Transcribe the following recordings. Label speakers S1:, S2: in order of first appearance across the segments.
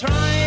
S1: trying.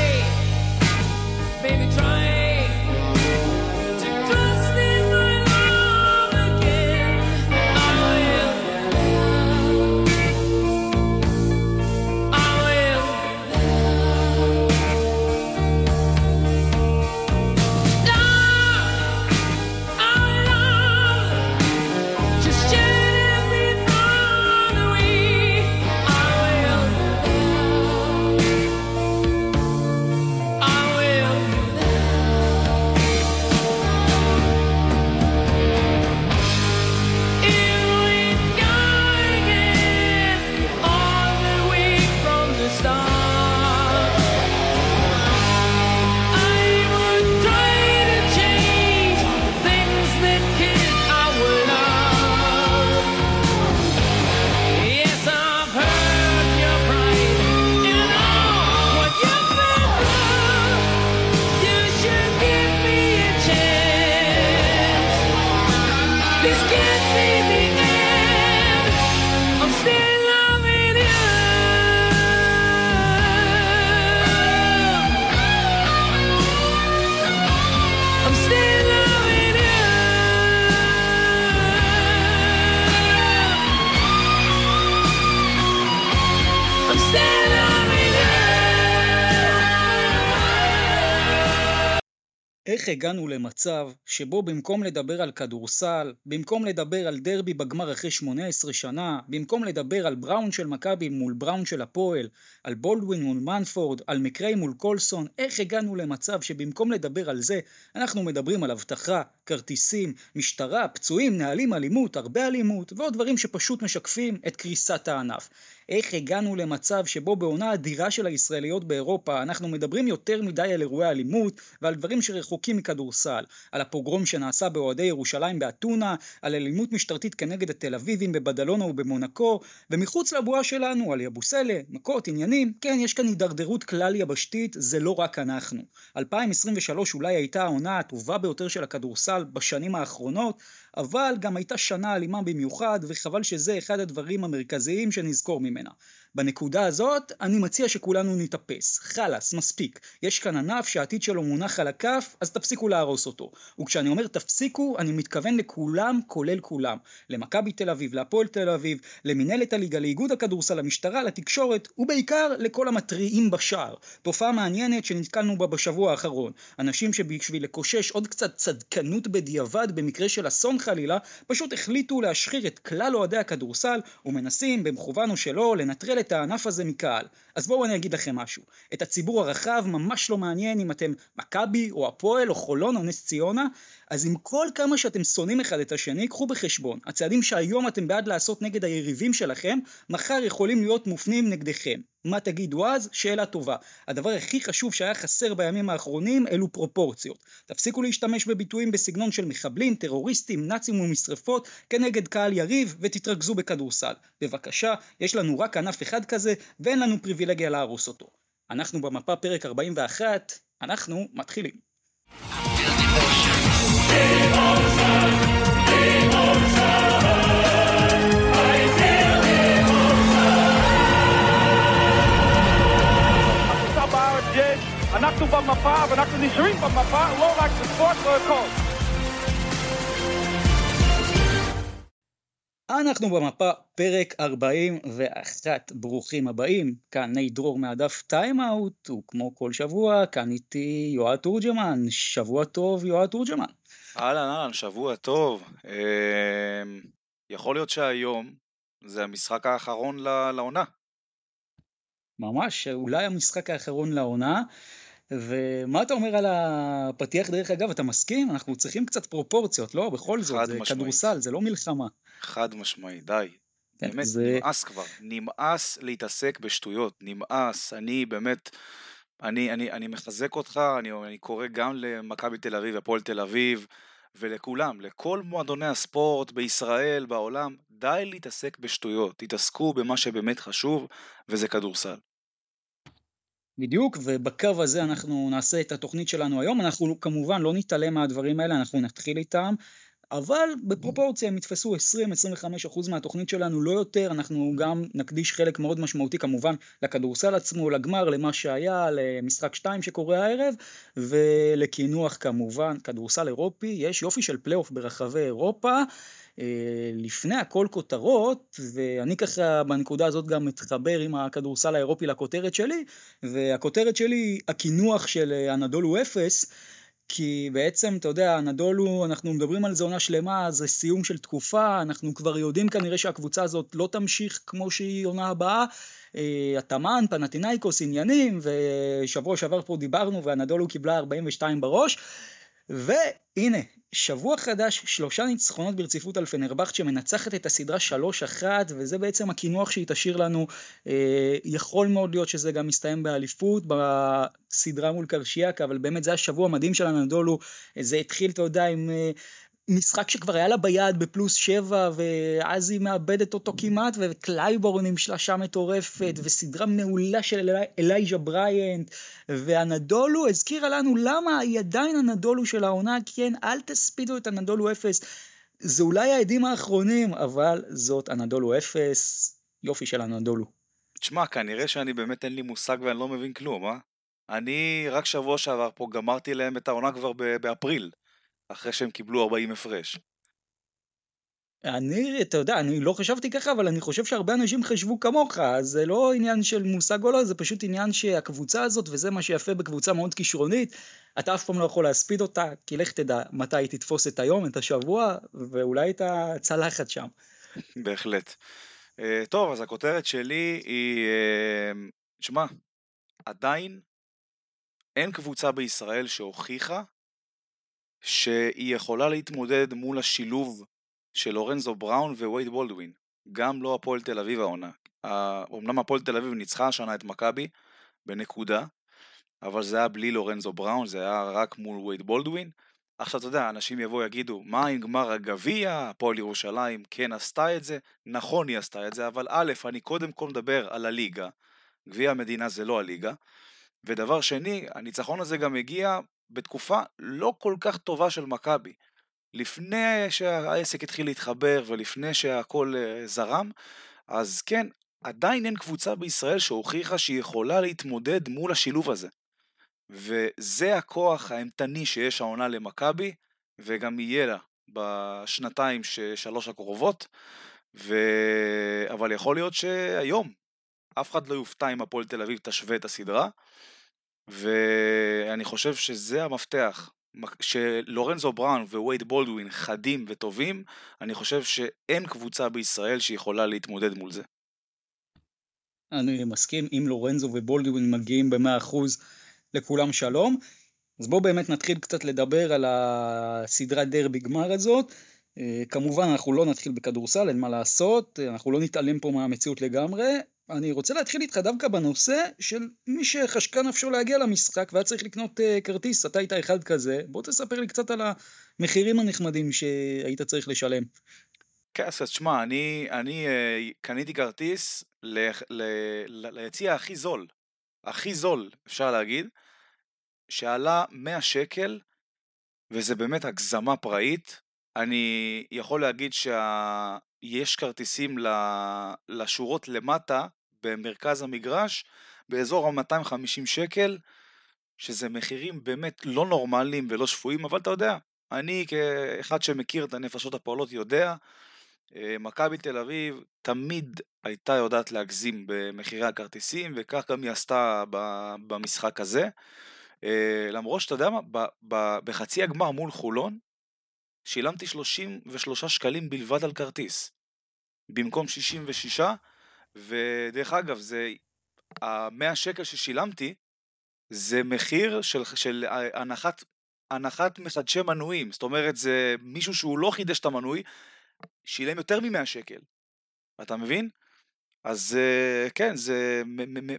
S1: איך הגענו למצב שבו במקום לדבר על כדורסל, במקום לדבר על דרבי בגמר אחרי 18 שנה, במקום לדבר על בראון של מכבי מול בראון של הפועל, על בולדווין מול מנפורד, על מקריי מול קולסון, איך הגענו למצב שבמקום לדבר על זה, אנחנו מדברים על אבטחה, כרטיסים, משטרה, פצועים, נהלים, אלימות, הרבה אלימות, ועוד דברים שפשוט משקפים את קריסת הענף. איך הגענו למצב שבו בעונה אדירה של הישראליות באירופה אנחנו מדברים יותר מדי על אירועי אלימות ועל דברים שרחוקים מכדורסל, על הפוגרום שנעשה באוהדי ירושלים באתונה, על אלימות משטרתית כנגד התל אביבים בבדלונה ובמונקו, ומחוץ לבועה שלנו על יבוסלה, מכות, עניינים, כן יש כאן הידרדרות כלל יבשתית, זה לא רק אנחנו. 2023 אולי הייתה העונה הטובה ביותר של הכדורסל בשנים האחרונות, אבל גם הייתה שנה אלימה במיוחד, וחבל שזה אחד הדברים המרכזיים שנזכור ממנה. בנקודה הזאת, אני מציע שכולנו נתאפס. חלאס, מספיק. יש כאן ענף שהעתיד שלו מונח על הכף, אז תפסיקו להרוס אותו. וכשאני אומר תפסיקו, אני מתכוון לכולם, כולל כולם. למכבי תל אביב, להפועל תל אביב, למנהלת הליגה, לאיגוד הכדורסל, למשטרה, לתקשורת, ובעיקר לכל המתריעים בשער. תופעה מעניינת שנתקלנו בה בשבוע האחרון. אנשים שבשביל לקושש עוד קצת צדקנות בדיעבד במקרה של אסון חלילה, פשוט החליטו להשחיר את כלל אוהדי הכדורסל, ומנסים, במכוון או שלא, לנטרל את הענף הזה מקהל. אז בואו אני אגיד לכם משהו. את הציבור הרחב ממש לא מעניין אם אתם מכבי או הפועל או חולון או נס ציונה, אז עם כל כמה שאתם שונאים אחד את השני, קחו בחשבון. הצעדים שהיום אתם בעד לעשות נגד היריבים שלכם, מחר יכולים להיות מופנים נגדכם. מה תגידו אז? שאלה טובה. הדבר הכי חשוב שהיה חסר בימים האחרונים אלו פרופורציות. תפסיקו להשתמש בביטויים בסגנון של מחבלים, טרוריסטים, נאצים ומשרפות כנגד קהל יריב ותתרכזו בכדורסל. בבקשה, יש לנו רק ענף אחד כזה ואין לנו פריבילגיה להרוס אותו. אנחנו במפה פרק 41, אנחנו מתחילים. אנחנו במפה פרק 41, ברוכים הבאים, כאן נייט דרור מהדף טיים-אאוט, וכמו כל שבוע, כאן איתי יועד תורג'מן, שבוע טוב יועד תורג'מן.
S2: אהלן אהלן, שבוע טוב. אה, יכול להיות שהיום זה המשחק האחרון לעונה.
S1: ממש, אולי המשחק האחרון לעונה. ומה אתה אומר על הפתיח דרך אגב, אתה מסכים? אנחנו צריכים קצת פרופורציות, לא? בכל זאת, חד משמעית. כדורסל, זה לא מלחמה.
S2: חד משמעי, די. כן, באמת, זה... נמאס כבר. נמאס להתעסק בשטויות, נמאס. אני באמת, אני, אני, אני מחזק אותך, אני, אני קורא גם למכבי תל אביב, הפועל תל אביב, ולכולם, לכל מועדוני הספורט בישראל, בעולם, די להתעסק בשטויות. תתעסקו במה שבאמת חשוב, וזה כדורסל.
S1: בדיוק, ובקו הזה אנחנו נעשה את התוכנית שלנו היום. אנחנו כמובן לא נתעלם מהדברים האלה, אנחנו נתחיל איתם. אבל בפרופורציה הם יתפסו 20-25% מהתוכנית שלנו, לא יותר, אנחנו גם נקדיש חלק מאוד משמעותי כמובן לכדורסל עצמו, לגמר, למה שהיה, למשחק 2 שקורה הערב, ולקינוח כמובן, כדורסל אירופי, יש יופי של פלייאוף ברחבי אירופה. אה, לפני הכל כותרות, ואני ככה בנקודה הזאת גם מתחבר עם הכדורסל האירופי לכותרת שלי, והכותרת שלי היא הקינוח של אנדולו אפס, כי בעצם, אתה יודע, אנדולו, אנחנו מדברים על זה עונה שלמה, זה סיום של תקופה, אנחנו כבר יודעים כנראה שהקבוצה הזאת לא תמשיך כמו שהיא עונה הבאה. אה, התאמן, פנטינאיקוס, עניינים, ושבוע שעבר פה דיברנו ואנדולו קיבלה 42 בראש. והנה, שבוע חדש, שלושה ניצחונות ברציפות על פנרבכט שמנצחת את הסדרה 3-1 וזה בעצם הקינוח שהיא תשאיר לנו. אה, יכול מאוד להיות שזה גם מסתיים באליפות בסדרה מול קרשיאק, אבל באמת זה השבוע המדהים של הנדולו, זה התחיל, אתה יודע, עם אה, משחק שכבר היה לה ביד בפלוס שבע, ואז היא מאבדת אותו כמעט, וקלייבורן עם שלשה מטורפת, וסדרה מעולה של אלי, אלייז'ה בריינט, ואנאדולו הזכירה לנו למה היא עדיין אנאדולו של העונה, כן, אל תספידו את אנאדולו אפס. זה אולי האדים האחרונים, אבל זאת אנאדולו אפס, יופי של אנאדולו.
S2: תשמע, כנראה שאני באמת אין לי מושג ואני לא מבין כלום, אה? אני רק שבוע שעבר פה גמרתי להם את העונה כבר באפריל. אחרי שהם קיבלו 40 הפרש.
S1: אני, אתה יודע, אני לא חשבתי ככה, אבל אני חושב שהרבה אנשים חשבו כמוך, אז זה לא עניין של מושג או לא, זה פשוט עניין שהקבוצה הזאת, וזה מה שיפה בקבוצה מאוד כישרונית, אתה אף פעם לא יכול להספיד אותה, כי לך תדע מתי היא תתפוס את היום, את השבוע, ואולי את הצלחת שם.
S2: בהחלט. Uh, טוב, אז הכותרת שלי היא, uh, שמע, עדיין אין קבוצה בישראל שהוכיחה שהיא יכולה להתמודד מול השילוב של לורנזו בראון ווייד בולדווין. גם לא הפועל תל אביב העונה. אמנם הפועל תל אביב ניצחה השנה את מכבי בנקודה, אבל זה היה בלי לורנזו בראון, זה היה רק מול וייד בולדווין. עכשיו אתה יודע, אנשים יבואו יגידו, מה עם גמר הגביע, הפועל ירושלים כן עשתה את זה, נכון היא עשתה את זה, אבל א', אני קודם כל מדבר על הליגה, גביע המדינה זה לא הליגה, ודבר שני, הניצחון הזה גם הגיע בתקופה לא כל כך טובה של מכבי. לפני שהעסק התחיל להתחבר ולפני שהכל אה, זרם, אז כן, עדיין אין קבוצה בישראל שהוכיחה שהיא יכולה להתמודד מול השילוב הזה. וזה הכוח האימתני שיש העונה למכבי, וגם יהיה לה בשנתיים, שלוש הקרובות. ו... אבל יכול להיות שהיום אף אחד לא יופתע אם הפועל תל אביב תשווה את הסדרה, ואני חושב שזה המפתח. שלורנזו בראון ווייד בולדווין חדים וטובים, אני חושב שאין קבוצה בישראל שיכולה להתמודד מול זה.
S1: אני מסכים, אם לורנזו ובולדווין מגיעים ב-100% לכולם שלום. אז בואו באמת נתחיל קצת לדבר על הסדרת דרבי גמר הזאת. אה, כמובן אנחנו לא נתחיל בכדורסל, אין מה לעשות, אנחנו לא נתעלם פה מהמציאות לגמרי, אני רוצה להתחיל איתך דווקא בנושא של מי שחשקה נפשו להגיע למשחק והיה צריך לקנות uh, כרטיס, אתה היית אחד כזה, בוא תספר לי קצת על המחירים הנחמדים שהיית צריך לשלם.
S2: כן, אז תשמע, אני, אני uh, קניתי כרטיס ליציע הכי זול, הכי זול, אפשר להגיד, שעלה 100 שקל, וזה באמת הגזמה פראית. אני יכול להגיד שיש כרטיסים לשורות למטה, במרכז המגרש, באזור ה-250 שקל, שזה מחירים באמת לא נורמליים ולא שפויים, אבל אתה יודע, אני כאחד שמכיר את הנפשות הפועלות יודע, אה, מכבי תל אביב תמיד הייתה יודעת להגזים במחירי הכרטיסים, וכך גם היא עשתה במשחק הזה. אה, למרות שאתה יודע מה, בחצי הגמר מול חולון, שילמתי 33 שקלים בלבד על כרטיס. במקום 66, ודרך אגב, זה ה-100 שקל ששילמתי, זה מחיר של, של הנחת, הנחת מחדשי מנויים. זאת אומרת, זה מישהו שהוא לא חידש את המנוי, שילם יותר מ-100 שקל. אתה מבין? אז אה, כן, זה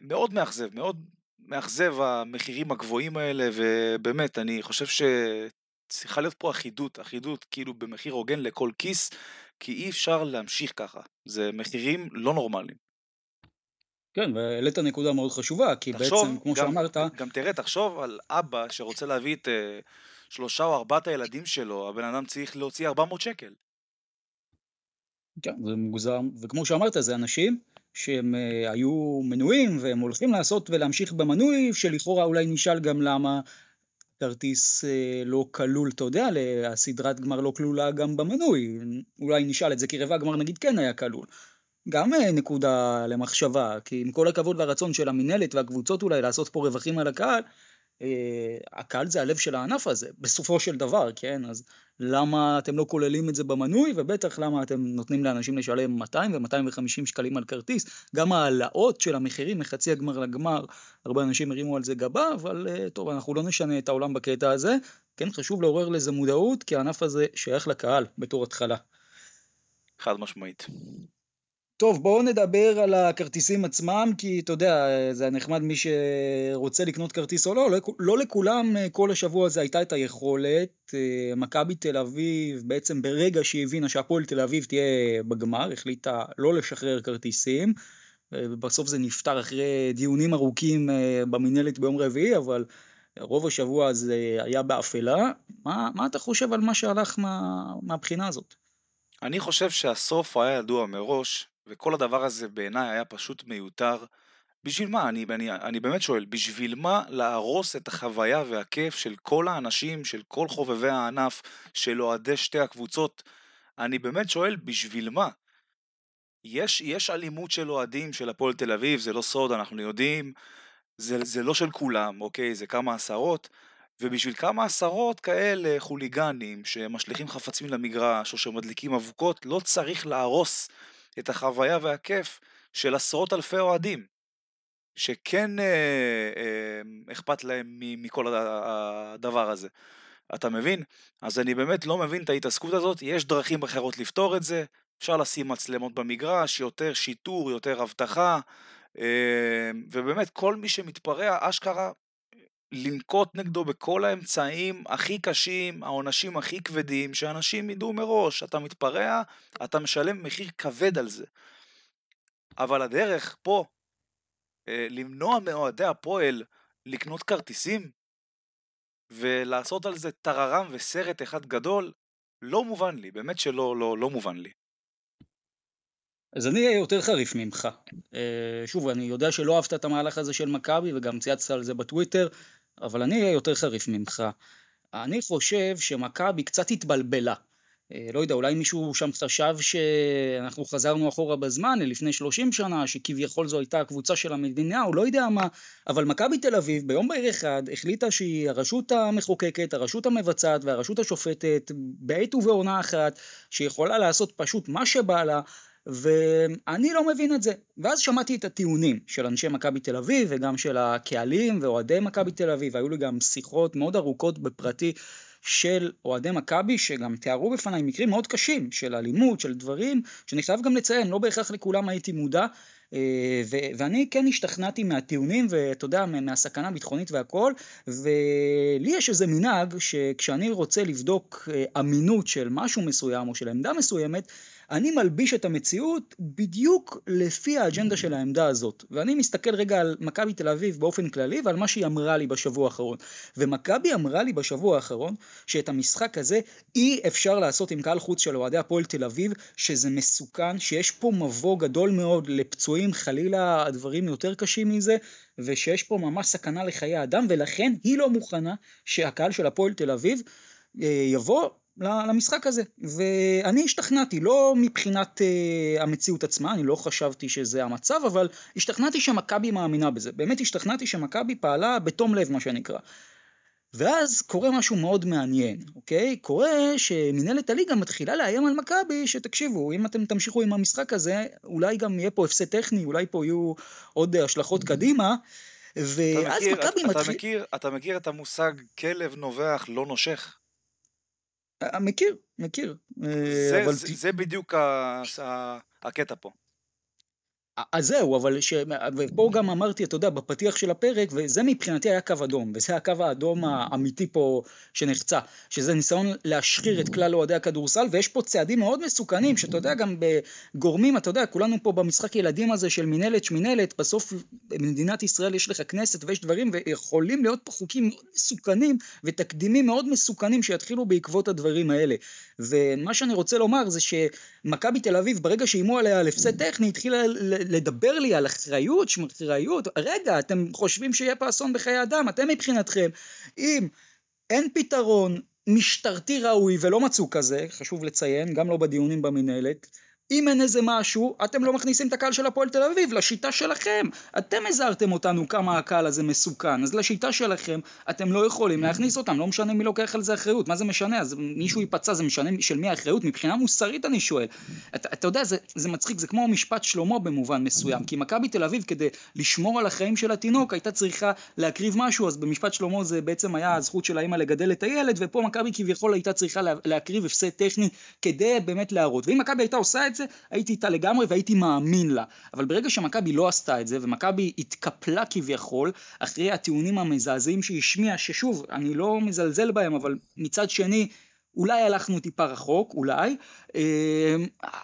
S2: מאוד מאכזב, מאוד מאכזב המחירים הגבוהים האלה, ובאמת, אני חושב שצריכה להיות פה אחידות, אחידות כאילו במחיר הוגן לכל כיס, כי אי אפשר להמשיך ככה. זה מחירים לא נורמליים.
S1: כן, והעלית נקודה מאוד חשובה, כי תחשוב, בעצם, כמו גם, שאמרת...
S2: גם תראה, תחשוב על אבא שרוצה להביא את, אה, שלושה או ארבעת הילדים שלו, הבן אדם צריך להוציא 400 שקל.
S1: כן, זה מוגזר, וכמו שאמרת, זה אנשים שהם uh, היו מנויים והם הולכים לעשות ולהמשיך במנוי, שלכאורה אולי נשאל גם למה כרטיס uh, לא כלול, אתה יודע, הסדרת גמר לא כלולה גם במנוי, אולי נשאל את זה כי רבע גמר נגיד כן היה כלול. גם uh, נקודה למחשבה, כי עם כל הכבוד והרצון של המינהלת והקבוצות אולי לעשות פה רווחים על הקהל, אה, הקהל זה הלב של הענף הזה, בסופו של דבר, כן? אז למה אתם לא כוללים את זה במנוי, ובטח למה אתם נותנים לאנשים לשלם 200 ו-250 שקלים על כרטיס. גם ההעלאות של המחירים מחצי הגמר לגמר, הרבה אנשים הרימו על זה גבה, אבל אה, טוב, אנחנו לא נשנה את העולם בקטע הזה. כן, חשוב לעורר לזה מודעות, כי הענף הזה שייך לקהל בתור התחלה.
S2: חד משמעית.
S1: טוב, בואו נדבר על הכרטיסים עצמם, כי אתה יודע, זה נחמד מי שרוצה לקנות כרטיס או לא, לא, לא לכולם כל השבוע הזה הייתה את היכולת. מכבי תל אביב, בעצם ברגע שהיא הבינה שהפועל תל אביב תהיה בגמר, החליטה לא לשחרר כרטיסים. בסוף זה נפתר אחרי דיונים ארוכים במינהלת ביום רביעי, אבל רוב השבוע הזה היה באפלה. מה, מה אתה חושב על מה שהלך מה, מהבחינה הזאת?
S2: אני חושב שהסוף היה ידוע מראש, וכל הדבר הזה בעיניי היה פשוט מיותר. בשביל מה? אני, אני, אני באמת שואל, בשביל מה להרוס את החוויה והכיף של כל האנשים, של כל חובבי הענף, של אוהדי שתי הקבוצות? אני באמת שואל, בשביל מה? יש, יש אלימות של אוהדים של הפועל תל אביב, זה לא סוד, אנחנו יודעים, זה, זה לא של כולם, אוקיי? זה כמה עשרות, ובשביל כמה עשרות כאלה חוליגנים שמשליכים חפצים למגרש או שמדליקים אבוקות, לא צריך להרוס את החוויה והכיף של עשרות אלפי אוהדים, שכן אה, אה, אכפת להם מכל הדבר הזה. אתה מבין? אז אני באמת לא מבין את ההתעסקות הזאת, יש דרכים אחרות לפתור את זה, אפשר לשים מצלמות במגרש, יותר שיטור, יותר אבטחה, אה, ובאמת כל מי שמתפרע, אשכרה לנקוט נגדו בכל האמצעים הכי קשים, העונשים הכי כבדים, שאנשים ידעו מראש, אתה מתפרע, אתה משלם מחיר כבד על זה. אבל הדרך פה, אה, למנוע מאוהדי הפועל לקנות כרטיסים, ולעשות על זה טררם וסרט אחד גדול, לא מובן לי, באמת שלא לא, לא מובן לי.
S1: אז אני אהיה יותר חריף ממך. אה, שוב, אני יודע שלא אהבת את המהלך הזה של מכבי, וגם צייצת על זה בטוויטר. אבל אני אהיה יותר חריף ממך. אני חושב שמכבי קצת התבלבלה. אה, לא יודע, אולי מישהו שם חשב שאנחנו חזרנו אחורה בזמן, לפני 30 שנה, שכביכול זו הייתה הקבוצה של המדינה, או לא יודע מה, אבל מכבי תל אביב ביום בהיר אחד החליטה שהיא הרשות המחוקקת, הרשות המבצעת והרשות השופטת בעת ובעונה אחת, שיכולה לעשות פשוט מה שבא לה, ואני לא מבין את זה. ואז שמעתי את הטיעונים של אנשי מכבי תל אביב וגם של הקהלים ואוהדי מכבי תל אביב, והיו לי גם שיחות מאוד ארוכות בפרטי של אוהדי מכבי שגם תיארו בפניי מקרים מאוד קשים של אלימות, של דברים, שאני חייב גם לציין, לא בהכרח לכולם הייתי מודע, אה, ו- ואני כן השתכנעתי מהטיעונים ואתה יודע מהסכנה הביטחונית והכל. ולי יש איזה מנהג שכשאני רוצה לבדוק אה, אמינות של משהו מסוים או של עמדה מסוימת אני מלביש את המציאות בדיוק לפי האג'נדה של העמדה הזאת. ואני מסתכל רגע על מכבי תל אביב באופן כללי ועל מה שהיא אמרה לי בשבוע האחרון. ומכבי אמרה לי בשבוע האחרון שאת המשחק הזה אי אפשר לעשות עם קהל חוץ של אוהדי הפועל תל אביב, שזה מסוכן, שיש פה מבוא גדול מאוד לפצועים, חלילה הדברים יותר קשים מזה, ושיש פה ממש סכנה לחיי אדם, ולכן היא לא מוכנה שהקהל של הפועל תל אביב אה, יבוא למשחק הזה. ואני השתכנעתי, לא מבחינת uh, המציאות עצמה, אני לא חשבתי שזה המצב, אבל השתכנעתי שמכבי מאמינה בזה. באמת השתכנעתי שמכבי פעלה בתום לב, מה שנקרא. ואז קורה משהו מאוד מעניין, אוקיי? קורה שמנהלת הליגה מתחילה לאיים על מכבי, שתקשיבו, אם אתם תמשיכו עם המשחק הזה, אולי גם יהיה פה הפסד טכני, אולי פה יהיו עוד השלכות קדימה.
S2: ואז מכבי מתחיל... אתה מכיר את המושג כלב נובח לא נושך?
S1: אה, מכיר, מכיר.
S2: אה, זה, אבל... זה, זה בדיוק. הקטע פה.
S1: אז זהו, אבל ש... ופה גם אמרתי, אתה יודע, בפתיח של הפרק, וזה מבחינתי היה קו אדום, וזה הקו האדום האמיתי פה שנחצה, שזה ניסיון להשחיר את כלל אוהדי הכדורסל, ויש פה צעדים מאוד מסוכנים, שאתה יודע, גם בגורמים, אתה יודע, כולנו פה במשחק ילדים הזה של מינהלת שמינהלת, בסוף במדינת ישראל יש לך כנסת ויש דברים, ויכולים להיות פה חוקים מאוד מסוכנים, ותקדימים מאוד מסוכנים שיתחילו בעקבות הדברים האלה. ומה שאני רוצה לומר זה שמכבי תל אביב, ברגע שאיימו עליה על הפסד טכני, התחילה לדבר לי על אחריות, אחריות, רגע, אתם חושבים שיהיה פה אסון בחיי אדם, אתם מבחינתכם, אם אין פתרון משטרתי ראוי ולא מצאו כזה, חשוב לציין, גם לא בדיונים במינהלת, אם אין איזה משהו, אתם לא מכניסים את הקהל של הפועל תל אביב, לשיטה שלכם. אתם הזהרתם אותנו כמה הקהל הזה מסוכן, אז לשיטה שלכם אתם לא יכולים להכניס אותם, לא משנה מי לוקח על זה אחריות, מה זה משנה? אז מישהו ייפצע, זה משנה של מי האחריות? מבחינה מוסרית אני שואל. אתה, אתה יודע, זה, זה מצחיק, זה כמו משפט שלמה במובן מסוים, כי מכבי תל אביב כדי לשמור על החיים של התינוק הייתה צריכה להקריב משהו, אז במשפט שלמה זה בעצם היה הזכות של האמא לגדל את הילד, ופה מכבי כביכול הייתה צריכה להקריב הפסד טכני כדי באמת להראות. ואם מכבי הייתה עושה את זה, הייתי איתה לגמרי והייתי מאמין לה. אבל ברגע שמכבי לא עשתה את זה, ומכבי התקפלה כביכול, אחרי הטיעונים המזעזעים שהיא השמיעה, ששוב, אני לא מזלזל בהם, אבל מצד שני, אולי הלכנו טיפה רחוק, אולי, אמ,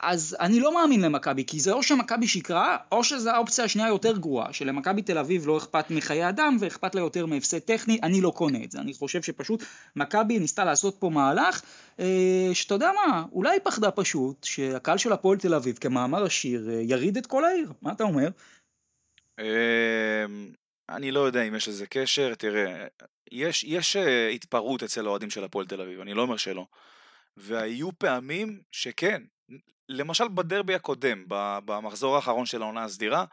S1: אז אני לא מאמין למכבי, כי זה או שמכבי שיקרה, או שזו האופציה השנייה היותר גרועה, שלמכבי תל אביב לא אכפת מחיי אדם ואכפת לה יותר מהפסד טכני, אני לא קונה את זה, אני חושב שפשוט מכבי ניסתה לעשות פה מהלך, אה, שאתה יודע מה, אולי היא פחדה פשוט, שהקהל של הפועל תל אביב, כמאמר השיר, אה, יריד את כל העיר, מה אתה אומר?
S2: אני לא יודע אם יש לזה קשר, תראה, יש, יש אה, התפרעות אצל האוהדים של הפועל תל אביב, אני לא אומר שלא. והיו פעמים שכן, למשל בדרבי הקודם, במחזור האחרון של העונה הסדירה,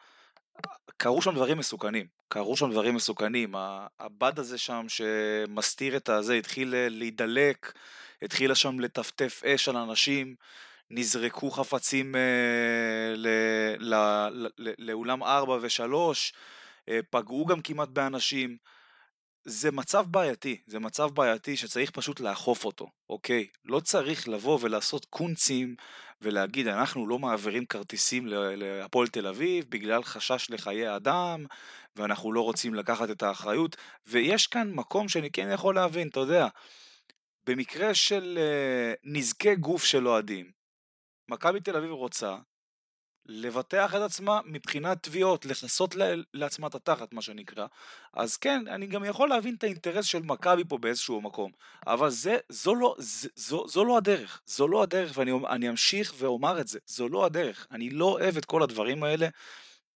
S2: קרו שם דברים מסוכנים, קרו שם דברים מסוכנים, הבד הזה שם שמסתיר את הזה התחיל אה, להידלק, התחילה שם לטפטף אש על אנשים, נזרקו חפצים אה, ל, ל, ל, לאולם 4 ו-3, אה, פגעו גם כמעט באנשים. זה מצב בעייתי, זה מצב בעייתי שצריך פשוט לאכוף אותו, אוקיי? לא צריך לבוא ולעשות קונצים ולהגיד אנחנו לא מעבירים כרטיסים להפועל תל אביב בגלל חשש לחיי אדם ואנחנו לא רוצים לקחת את האחריות ויש כאן מקום שאני כן יכול להבין, אתה יודע, במקרה של uh, נזקי גוף של אוהדים, מכבי תל אביב רוצה לבטח את עצמה מבחינת תביעות, לכסות לעצמה את התחת, מה שנקרא. אז כן, אני גם יכול להבין את האינטרס של מכבי פה באיזשהו מקום, אבל זה, זו לא, זו, זו, זו לא הדרך, זו לא הדרך, ואני אמשיך ואומר את זה, זו לא הדרך. אני לא אוהב את כל הדברים האלה,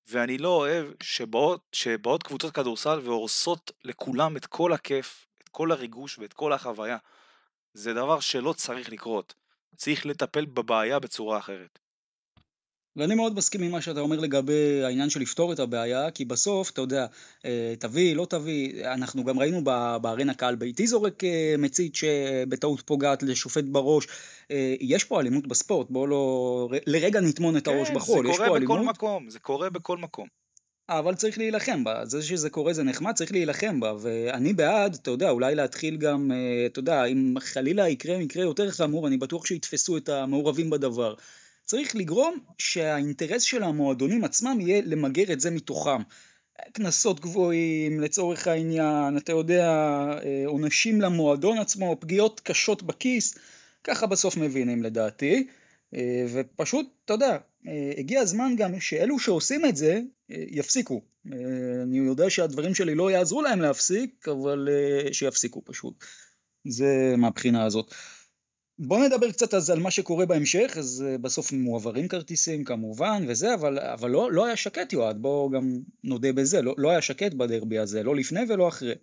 S2: ואני לא אוהב שבאות, שבאות קבוצות כדורסל והורסות לכולם את כל הכיף, את כל הריגוש ואת כל החוויה. זה דבר שלא צריך לקרות. צריך לטפל בבעיה בצורה אחרת.
S1: ואני מאוד מסכים עם מה שאתה אומר לגבי העניין של לפתור את הבעיה, כי בסוף, אתה יודע, אה, תביא, לא תביא, אנחנו גם ראינו בארנה קהל ביתי זורק אה, מצית שבטעות פוגעת לשופט בראש. אה, יש פה אלימות בספורט, בואו לא... לרגע נטמון את הראש כן, בחול,
S2: יש פה אלימות. זה קורה בכל מקום, זה קורה בכל מקום.
S1: אבל צריך להילחם בה, זה שזה קורה זה נחמד, צריך להילחם בה, ואני בעד, אתה יודע, אולי להתחיל גם, אתה יודע, אם חלילה יקרה מקרה יותר חמור, אני בטוח שיתפסו את המעורבים בדבר. צריך לגרום שהאינטרס של המועדונים עצמם יהיה למגר את זה מתוכם. קנסות גבוהים לצורך העניין, אתה יודע, אה, עונשים למועדון עצמו, פגיעות קשות בכיס, ככה בסוף מבינים לדעתי. אה, ופשוט, אתה יודע, אה, הגיע הזמן גם שאלו שעושים את זה יפסיקו. אני יודע שהדברים שלי לא יעזרו להם להפסיק, אבל שיפסיקו פשוט. זה מהבחינה הזאת. בוא נדבר קצת אז על מה שקורה בהמשך, אז אה, בסוף מועברים כרטיסים כמובן וזה, אבל, אבל לא, לא היה שקט יועד, בוא גם נודה בזה, לא, לא היה שקט בדרבי הזה, לא לפני ולא אחרי.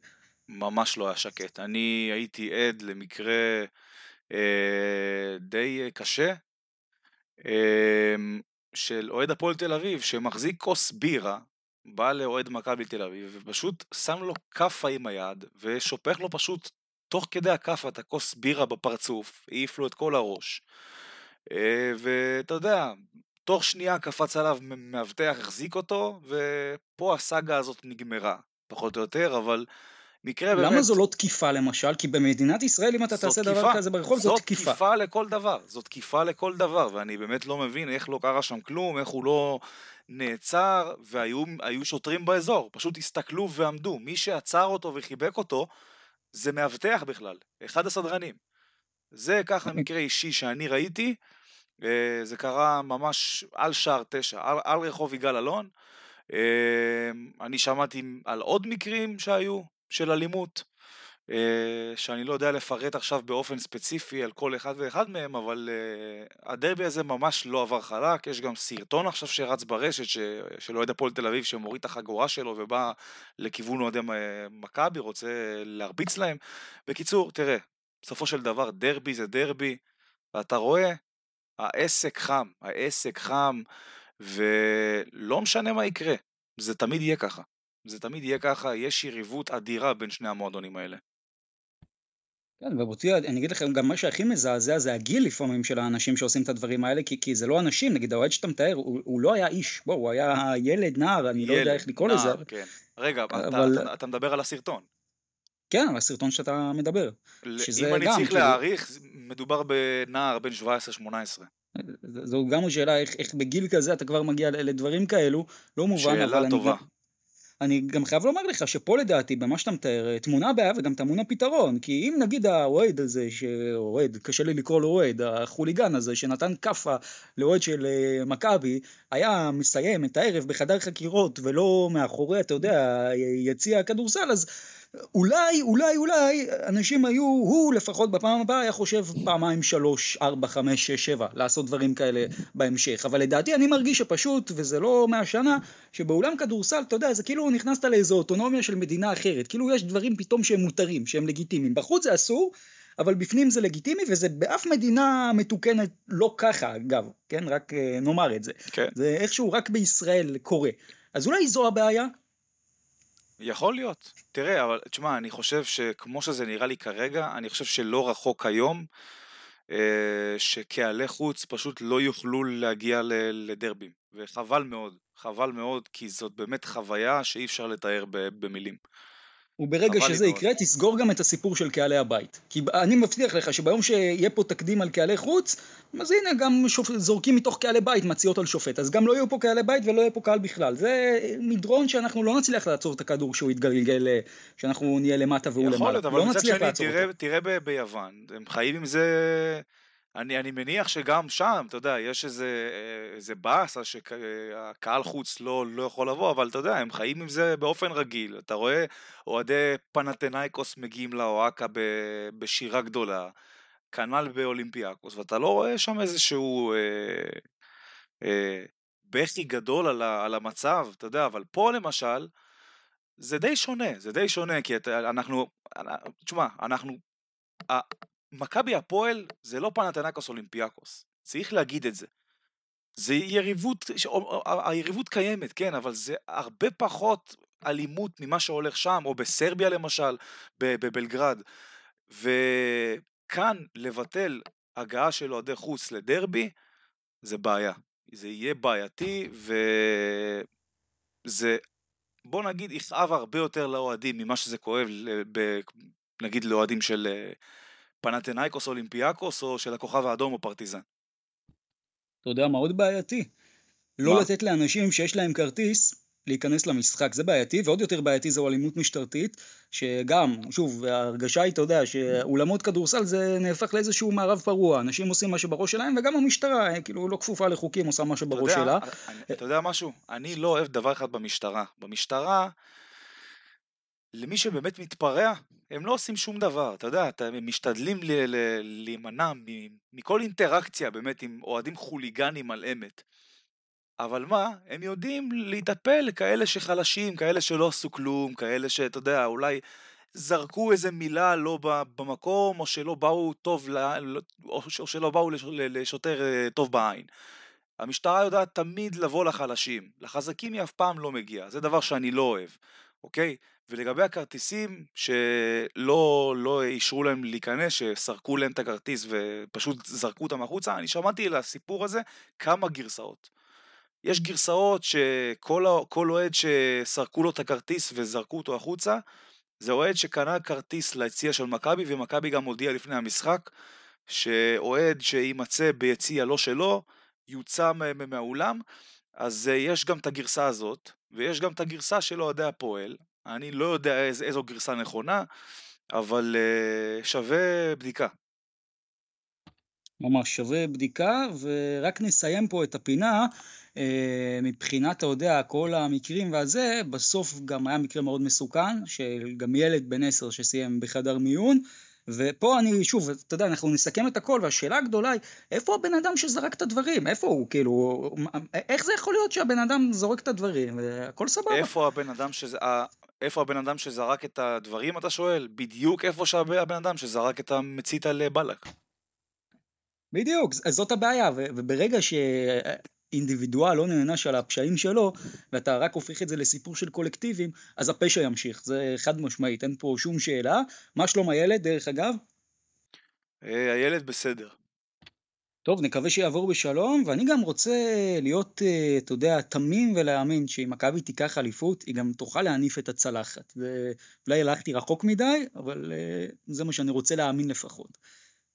S2: ממש לא היה שקט. אני הייתי עד למקרה אה, די קשה אה, של אוהד הפועל תל אביב שמחזיק כוס בירה, בא לאוהד מכבי תל אביב ופשוט שם לו כאפה עם היד ושופך לו פשוט תוך כדי הכאפה את הכוס בירה בפרצוף, העיף לו את כל הראש. אה, ואתה יודע, תוך שנייה קפץ עליו מאבטח, החזיק אותו, ופה הסאגה הזאת נגמרה, פחות או יותר, אבל מקרה
S1: למה באמת... למה זו לא תקיפה למשל? כי במדינת ישראל אם אתה תעשה תקיפה. דבר כזה ברחוב זו תקיפה.
S2: זו תקיפה לכל דבר, זו תקיפה לכל דבר, ואני באמת לא מבין איך לא קרה שם כלום, איך הוא לא נעצר והיו שוטרים באזור, פשוט הסתכלו ועמדו. מי שעצר אותו וחיבק אותו זה מאבטח בכלל, אחד הסדרנים. זה ככה מקרה אישי שאני ראיתי, אה, זה קרה ממש על שער תשע, על, על רחוב יגאל אלון. אה, אני שמעתי על עוד מקרים שהיו של אלימות. אה, שאני לא יודע לפרט עכשיו באופן ספציפי על כל אחד ואחד מהם, אבל uh, הדרבי הזה ממש לא עבר חלק, יש גם סרטון עכשיו שרץ ברשת ש... של אוהד הפועל תל אביב שמוריד את החגורה שלו ובא לכיוון אוהדי מכבי, רוצה להרביץ להם. בקיצור, תראה, בסופו של דבר דרבי זה דרבי, ואתה רואה, העסק חם, העסק חם, ולא משנה מה יקרה, זה תמיד יהיה ככה. זה תמיד יהיה ככה, יש יריבות אדירה בין שני המועדונים האלה.
S1: כן, ובוצי, אני אגיד לכם, גם מה שהכי מזעזע זה הגיל לפעמים של האנשים שעושים את הדברים האלה, כי, כי זה לא אנשים, נגיד האוהד שאתה מתאר, הוא, הוא לא היה איש, בוא, הוא היה ילד, נער, אני ילד, לא יודע איך לקרוא לזה.
S2: כן. רגע, אבל... אתה, אתה, אתה מדבר על הסרטון.
S1: כן, על הסרטון שאתה מדבר.
S2: אם אני צריך כאילו... להעריך, מדובר בנער בן 17-18.
S1: זו גם שאלה איך, איך בגיל כזה אתה כבר מגיע לדברים כאלו, לא מובן, אבל אני... שאלה טובה. אני גם חייב לומר לך שפה לדעתי, במה שאתה מתאר, תמונה בעיה וגם טמון הפתרון. כי אם נגיד האוהד הזה, שאוהד, קשה לי לקרוא לו אוהד, החוליגן הזה, שנתן כאפה לאוהד של אה, מכבי, היה מסיים את הערב בחדר חקירות ולא מאחורי, אתה יודע, יציע הכדורסל, אז... אולי, אולי, אולי, אנשים היו, הוא לפחות בפעם הבאה היה חושב פעמיים שלוש, ארבע, חמש, שש, שבע, לעשות דברים כאלה בהמשך. אבל לדעתי אני מרגיש שפשוט, וזה לא מהשנה, שבאולם כדורסל, אתה יודע, זה כאילו נכנסת לאיזו אוטונומיה של מדינה אחרת. כאילו יש דברים פתאום שהם מותרים, שהם לגיטימיים. בחוץ זה אסור, אבל בפנים זה לגיטימי, וזה באף מדינה מתוקנת לא ככה, אגב, כן? רק אה, נאמר את זה. כן. זה איכשהו רק בישראל קורה. אז אולי זו הבעיה,
S2: יכול להיות. תראה, אבל תשמע, אני חושב שכמו שזה נראה לי כרגע, אני חושב שלא רחוק היום, אה, שקהלי חוץ פשוט לא יוכלו להגיע לדרבים. וחבל מאוד, חבל מאוד, כי זאת באמת חוויה שאי אפשר לתאר במילים.
S1: וברגע שזה יקרה, תסגור גם את הסיפור של קהלי הבית. כי אני מבטיח לך שביום שיהיה פה תקדים על קהלי חוץ, אז הנה גם שופ... זורקים מתוך קהלי בית מציעות על שופט. אז גם לא יהיו פה קהלי בית ולא יהיה פה קהל בכלל. זה מדרון שאנחנו לא נצליח לעצור את הכדור כשהוא יתגלגל, שאנחנו נהיה למטה והוא למעלה. יכול להיות, אבל
S2: לא מצד שני, תראה, תראה ב- ביוון, הם חיים עם זה אני, אני מניח שגם שם, אתה יודע, יש איזה, איזה באסה שהקהל חוץ לא, לא יכול לבוא, אבל אתה יודע, הם חיים עם זה באופן רגיל. אתה רואה אוהדי פנתנייקוס מגיעים לאוהקה בשירה גדולה, כנ"ל באולימפיאקוס, ואתה לא רואה שם איזשהו אה, אה, בכי גדול על, ה, על המצב, אתה יודע, אבל פה למשל, זה די שונה, זה די שונה, כי אנחנו, תשמע, אנחנו, מכבי הפועל זה לא פנתנקוס אולימפיאקוס, צריך להגיד את זה. זה יריבות, היריבות קיימת, כן, אבל זה הרבה פחות אלימות ממה שהולך שם, או בסרביה למשל, בבלגרד. וכאן לבטל הגעה של אוהדי חוץ לדרבי, זה בעיה. זה יהיה בעייתי, וזה, בוא נגיד, יכאב הרבה יותר לאוהדים ממה שזה כואב, נגיד לאוהדים של פנתנאיקוס אולימפיאקוס או של הכוכב האדום או פרטיזן.
S1: אתה יודע מה עוד בעייתי? לא מה? לתת לאנשים שיש להם כרטיס להיכנס למשחק, זה בעייתי, ועוד יותר בעייתי זו אלימות משטרתית, שגם, שוב, ההרגשה היא, אתה יודע, שאולמות כדורסל זה נהפך לאיזשהו מערב פרוע, אנשים עושים מה שבראש שלהם, וגם המשטרה, כאילו, לא כפופה לחוקים, עושה מה שבראש שלה.
S2: אני, אתה יודע משהו? אני לא אוהב דבר אחד במשטרה. במשטרה, למי שבאמת מתפרע, הם לא עושים שום דבר, אתה יודע, הם משתדלים להימנע מכל אינטראקציה באמת עם אוהדים חוליגנים על אמת. אבל מה, הם יודעים להיטפל לכאלה שחלשים, כאלה שלא עשו כלום, כאלה שאתה יודע, אולי זרקו איזה מילה לא במקום, או שלא באו טוב, או שלא באו לשוטר אה, טוב בעין. המשטרה יודעת תמיד לבוא לחלשים, לחזקים היא אף פעם לא מגיעה, זה דבר שאני לא אוהב, אוקיי? ולגבי הכרטיסים שלא לא אישרו להם להיכנס, שסרקו להם את הכרטיס ופשוט זרקו אותם החוצה, אני שמעתי על הסיפור הזה כמה גרסאות. יש גרסאות שכל אוהד שסרקו לו את הכרטיס וזרקו אותו החוצה, זה אוהד שקנה כרטיס ליציע של מכבי, ומכבי גם הודיע לפני המשחק, שאוהד שיימצא ביציע לא שלו, יוצא מהאולם. אז יש גם את הגרסה הזאת, ויש גם את הגרסה של אוהדי הפועל. אני לא יודע איז, איזו גרסה נכונה, אבל uh, שווה בדיקה.
S1: ממש שווה בדיקה, ורק נסיים פה את הפינה. אה, מבחינת, אתה יודע, כל המקרים והזה, בסוף גם היה מקרה מאוד מסוכן, של גם ילד בן עשר שסיים בחדר מיון, ופה אני, שוב, אתה יודע, אנחנו נסכם את הכל, והשאלה הגדולה היא, איפה הבן אדם שזרק את הדברים? איפה הוא, כאילו, איך זה יכול להיות שהבן אדם זורק את הדברים? הכל סבבה.
S2: איפה הבן אדם שזה... איפה הבן אדם שזרק את הדברים, אתה שואל? בדיוק איפה שהבן אדם שזרק את המצית על בלק.
S1: בדיוק, זאת הבעיה, וברגע שאינדיבידואל לא נענש על הפשעים שלו, ואתה רק הופך את זה לסיפור של קולקטיבים, אז הפשע ימשיך, זה חד משמעית, אין פה שום שאלה. מה שלום הילד, דרך אגב?
S2: אה, הילד בסדר.
S1: טוב, נקווה שיעבור בשלום, ואני גם רוצה להיות, אה, אתה יודע, תמים ולהאמין שאם מכבי תיקח אליפות, היא גם תוכל להניף את הצלחת. ואולי הלכתי רחוק מדי, אבל אה, זה מה שאני רוצה להאמין לפחות.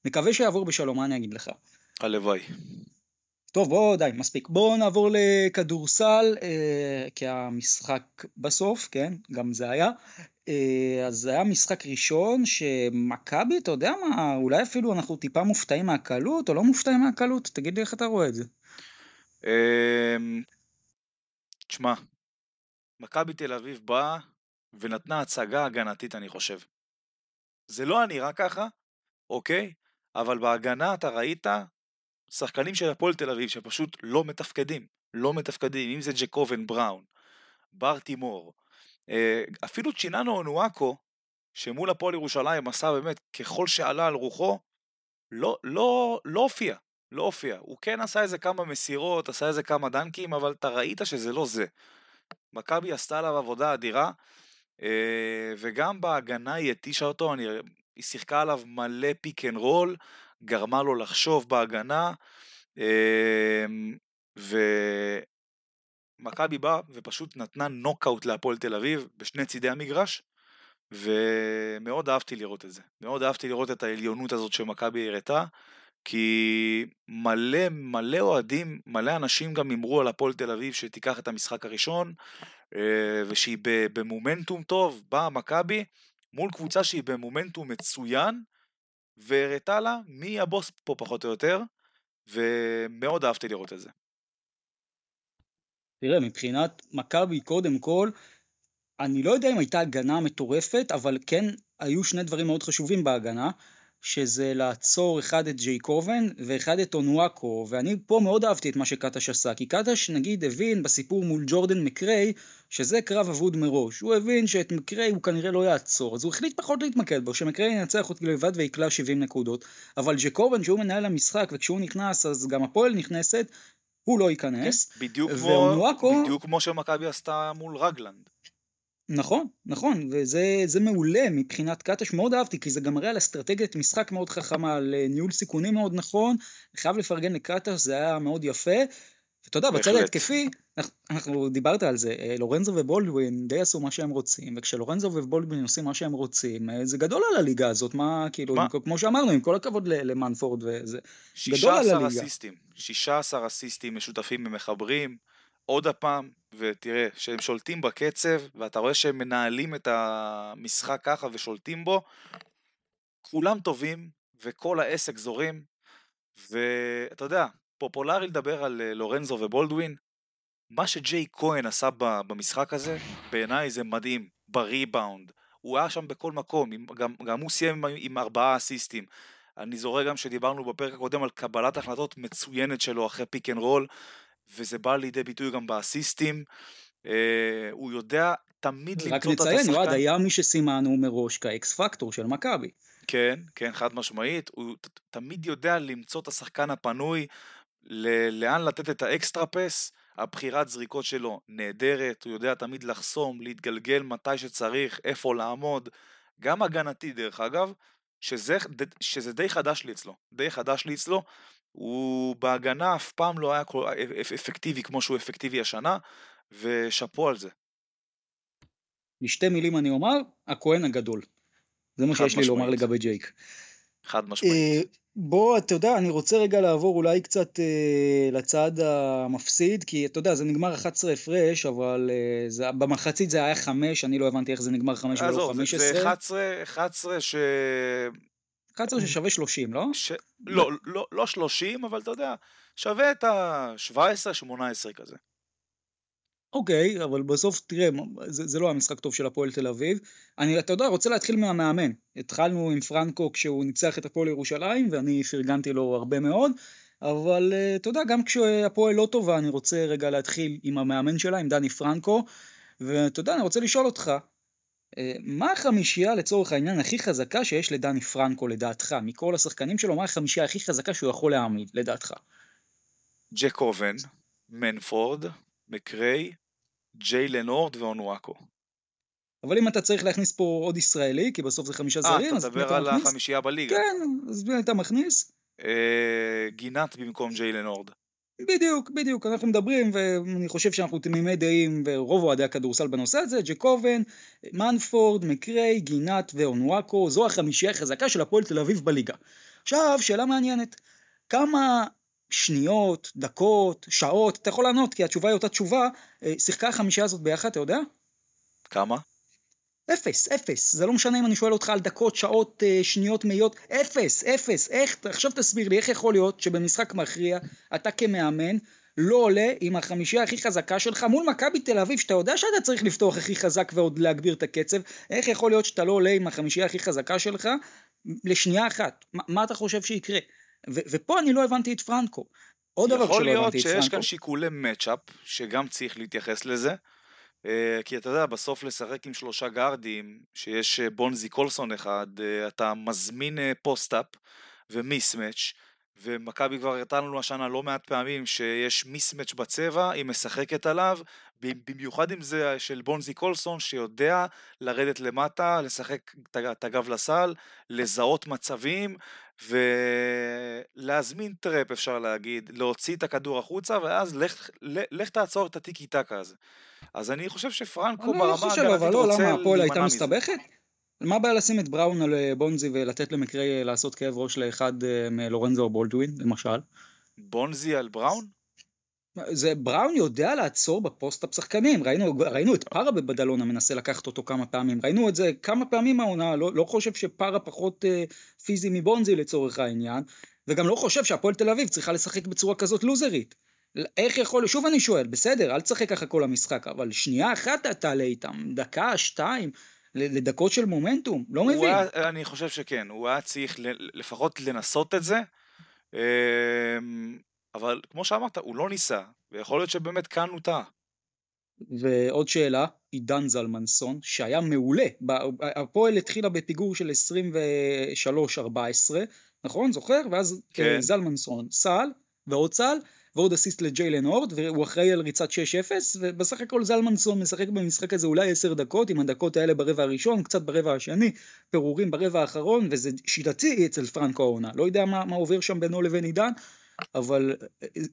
S1: נקווה שיעבור בשלום, מה אני אגיד לך?
S2: הלוואי.
S1: טוב, בוא, די, מספיק. בואו נעבור לכדורסל, אה, כי המשחק בסוף, כן, גם זה היה. אה, אז זה היה משחק ראשון שמכבי, אתה יודע מה, אולי אפילו אנחנו טיפה מופתעים מהקלות, או לא מופתעים מהקלות? תגיד לי איך אתה רואה את זה.
S2: אמ, תשמע, מכבי תל אביב באה ונתנה הצגה הגנתית, אני חושב. זה לא היה נראה ככה, אוקיי? אבל בהגנה אתה ראית שחקנים של הפועל תל אביב שפשוט לא מתפקדים, לא מתפקדים, אם זה ג'קובן בראון, בר תימור, אפילו צ'יננו אונואקו, שמול הפועל ירושלים עשה באמת ככל שעלה על רוחו, לא, לא, לא הופיע, לא הופיע. הוא כן עשה איזה כמה מסירות, עשה איזה כמה דנקים, אבל אתה ראית שזה לא זה. מכבי עשתה עליו עבודה אדירה, אה, וגם בהגנה היא התישה אותו, אני היא שיחקה עליו מלא pick and roll, גרמה לו לחשוב בהגנה, אמ, ומכבי באה ופשוט נתנה נוקאוט להפועל תל אביב בשני צידי המגרש, ומאוד אהבתי לראות את זה. מאוד אהבתי לראות את העליונות הזאת שמכבי הראתה, כי מלא מלא אוהדים, מלא אנשים גם הימרו על הפועל תל אביב שתיקח את המשחק הראשון, אה, ושהיא במומנטום טוב, באה מכבי, מול קבוצה שהיא במומנטום מצוין, והראתה לה מי הבוס פה פחות או יותר, ומאוד אהבתי לראות את זה.
S1: תראה, מבחינת מכבי קודם כל, אני לא יודע אם הייתה הגנה מטורפת, אבל כן היו שני דברים מאוד חשובים בהגנה. שזה לעצור אחד את ג'ייקובן ואחד את אונואקו, ואני פה מאוד אהבתי את מה שקטש עשה, כי קטש נגיד הבין בסיפור מול ג'ורדן מקריי, שזה קרב אבוד מראש, הוא הבין שאת מקריי הוא כנראה לא יעצור, אז הוא החליט פחות להתמקד בו, שמקריי ינצח אותי לבד ויקלע 70 נקודות, אבל ג'ייקובן שהוא מנהל המשחק וכשהוא נכנס אז גם הפועל נכנסת, הוא לא ייכנס,
S2: כן, בדיוק, ואונואקו... בדיוק כמו שמכבי עשתה מול רגלנד.
S1: נכון, נכון, וזה מעולה מבחינת קטש, מאוד אהבתי, כי זה גם מראה על אסטרטגיית משחק מאוד חכמה, על אה, ניהול סיכונים מאוד נכון, חייב לפרגן לקטש, זה היה מאוד יפה, ואתה יודע, בצד ההתקפי, אנחנו, דיברת על זה, אה, לורנזו ובולדווין די עשו מה שהם רוצים, וכשלורנזו ובולדווין עושים מה שהם רוצים, אה, זה גדול על הליגה הזאת, מה, כאילו, מה? כמו שאמרנו, עם כל הכבוד למנפורד, וזה גדול על הליגה. 16
S2: אסיסטים, 16 אסיסטים משותפים ומחברים, עוד הפעם, ותראה, שהם שולטים בקצב, ואתה רואה שהם מנהלים את המשחק ככה ושולטים בו, כולם טובים, וכל העסק זורים, ואתה יודע, פופולרי לדבר על אה, לורנזו ובולדווין, מה שג'ייק כהן עשה במשחק הזה, בעיניי זה מדהים, בריבאונד, הוא היה שם בכל מקום, גם, גם הוא סיים עם, עם ארבעה אסיסטים. אני זוכר גם שדיברנו בפרק הקודם על קבלת החלטות מצוינת שלו אחרי pick and roll, וזה בא לידי ביטוי גם באסיסטים. אה, הוא יודע תמיד למצוא את
S1: השחקן. רק נציין, יועד, היה מי שסימנו מראש כ x-factor של מכבי.
S2: כן, כן, חד משמעית. הוא תמיד יודע למצוא את השחקן הפנוי, ל- לאן לתת את האקסטרה פס. הבחירת זריקות שלו נהדרת, הוא יודע תמיד לחסום, להתגלגל מתי שצריך, איפה לעמוד. גם הגנתי דרך אגב, שזה, שזה די חדש לי אצלו, די חדש לי אצלו, הוא בהגנה אף פעם לא היה אפקטיבי כמו שהוא אפקטיבי השנה, ושאפו על זה.
S1: בשתי מילים אני אומר, הכהן הגדול. זה מה שיש לי לומר לגבי ג'ייק.
S2: חד משמעית.
S1: בוא, אתה יודע, אני רוצה רגע לעבור אולי קצת אה, לצד המפסיד, כי אתה יודע, זה נגמר 11 הפרש, אבל אה, זה, במחצית זה היה 5, אני לא הבנתי איך זה נגמר 5 ולא 15.
S2: זה 11, 11 ש...
S1: 11 ששווה 30, לא?
S2: ש... לא, לא, לא 30, אבל אתה יודע, שווה את ה-17-18 כזה.
S1: אוקיי, אבל בסוף תראה, זה, זה לא המשחק טוב של הפועל תל אביב. אני, אתה יודע, רוצה להתחיל מהמאמן. התחלנו עם פרנקו כשהוא ניצח את הפועל ירושלים, ואני פרגנתי לו הרבה מאוד, אבל אה, אתה יודע, גם כשהפועל לא טובה, אני רוצה רגע להתחיל עם המאמן שלה, עם דני פרנקו, ואתה יודע, אני רוצה לשאול אותך, אה, מה החמישייה לצורך העניין הכי חזקה שיש לדני פרנקו לדעתך? מכל השחקנים שלו, מה החמישייה הכי חזקה שהוא יכול להעמיד לדעתך?
S2: ג'ק אובן, מנפורד, מקריי, ג'יי לנורד ואונואקו.
S1: אבל אם אתה צריך להכניס פה עוד ישראלי, כי בסוף זה חמישה זרים,
S2: אז אתה מדבר על החמישייה בליגה.
S1: כן, אז מי אתה מכניס?
S2: אה, גינת במקום ג'יי לנורד.
S1: בדיוק, בדיוק, אנחנו מדברים, ואני חושב שאנחנו תמימי דעים, ורוב אוהדי הכדורסל בנושא הזה, ג'קובן, מנפורד, מקריי, גינת ואונואקו, זו החמישייה החזקה של הפועל תל אביב בליגה. עכשיו, שאלה מעניינת, כמה שניות, דקות, שעות, אתה יכול לענות כי התשובה היא אותה תשובה, אה, שיחקה החמישייה הזאת ביחד, אתה יודע?
S2: כמה?
S1: אפס, אפס, זה לא משנה אם אני שואל אותך על דקות, שעות, אה, שניות, מאיות, אפס, אפס, איך, עכשיו תסביר לי איך יכול להיות שבמשחק מכריע אתה כמאמן לא עולה עם החמישייה הכי חזקה שלך מול מכבי תל אביב שאתה יודע שאתה צריך לפתוח הכי חזק ועוד להגביר את הקצב, איך יכול להיות שאתה לא עולה עם החמישייה הכי חזקה שלך? לשנייה אחת, מה, מה אתה חושב שיקרה? ו- ופה אני לא הבנתי את פרנקו.
S2: עוד דבר שלא הבנתי את פרנקו. יכול להיות שיש כאן שיקולי מצ'אפ, שגם צריך להתייחס לזה. אה, כי אתה יודע, בסוף לשחק עם שלושה גארדים, שיש אה, בונזי קולסון אחד, אה, אתה מזמין פוסט-אפ ומיסמץ', ומכבי כבר הראתה לנו השנה לא מעט פעמים שיש מיסמץ' בצבע, היא משחקת עליו, במיוחד אם זה של בונזי קולסון שיודע לרדת למטה, לשחק את הגב לסל, לזהות מצבים ולהזמין trap אפשר להגיד, להוציא את הכדור החוצה ואז לך, לך תעצור את הטיקי טקה הזה. אז אני חושב שפרנקו ברמה
S1: הגנתית רוצה להימנע מזה. למה הפועל הייתה מסתבכת? מה הבעיה לשים את בראון על אה, בונזי ולתת למקריי אה, לעשות כאב ראש לאחד אה, מלורנזו או בולדווין, למשל?
S2: בונזי על בראון?
S1: זה בראון יודע לעצור בפוסט-אפ שחקנים, ראינו, ראינו את פארה בבדלונה מנסה לקחת אותו כמה פעמים, ראינו את זה כמה פעמים העונה, לא, לא חושב שפארה פחות אה, פיזי מבונזי לצורך העניין, וגם לא חושב שהפועל תל אביב צריכה לשחק בצורה כזאת לוזרית. איך יכול, שוב אני שואל, בסדר, אל תשחק ככה כל המשחק, אבל שנייה אחת תעלה איתם, דקה, שתיים, לדקות של מומנטום, לא מבין.
S2: היה, אני חושב שכן, הוא היה צריך לפחות לנסות את זה. אבל כמו שאמרת, הוא לא ניסה, ויכול להיות שבאמת כאן הוא טעה.
S1: ועוד שאלה, עידן זלמנסון, שהיה מעולה, הפועל התחילה בפיגור של 23-14, נכון? זוכר? ואז כן. זלמנסון סל, ועוד סל, ועוד אסיסט לג'יילן הורד, והוא אחראי על ריצת 6-0, ובסך הכל זלמנסון משחק במשחק הזה אולי 10 דקות, עם הדקות האלה ברבע הראשון, קצת ברבע השני, פירורים ברבע האחרון, וזה שיטתי אצל פרנקו העונה. לא יודע מה, מה עובר שם בינו לבין עידן, אבל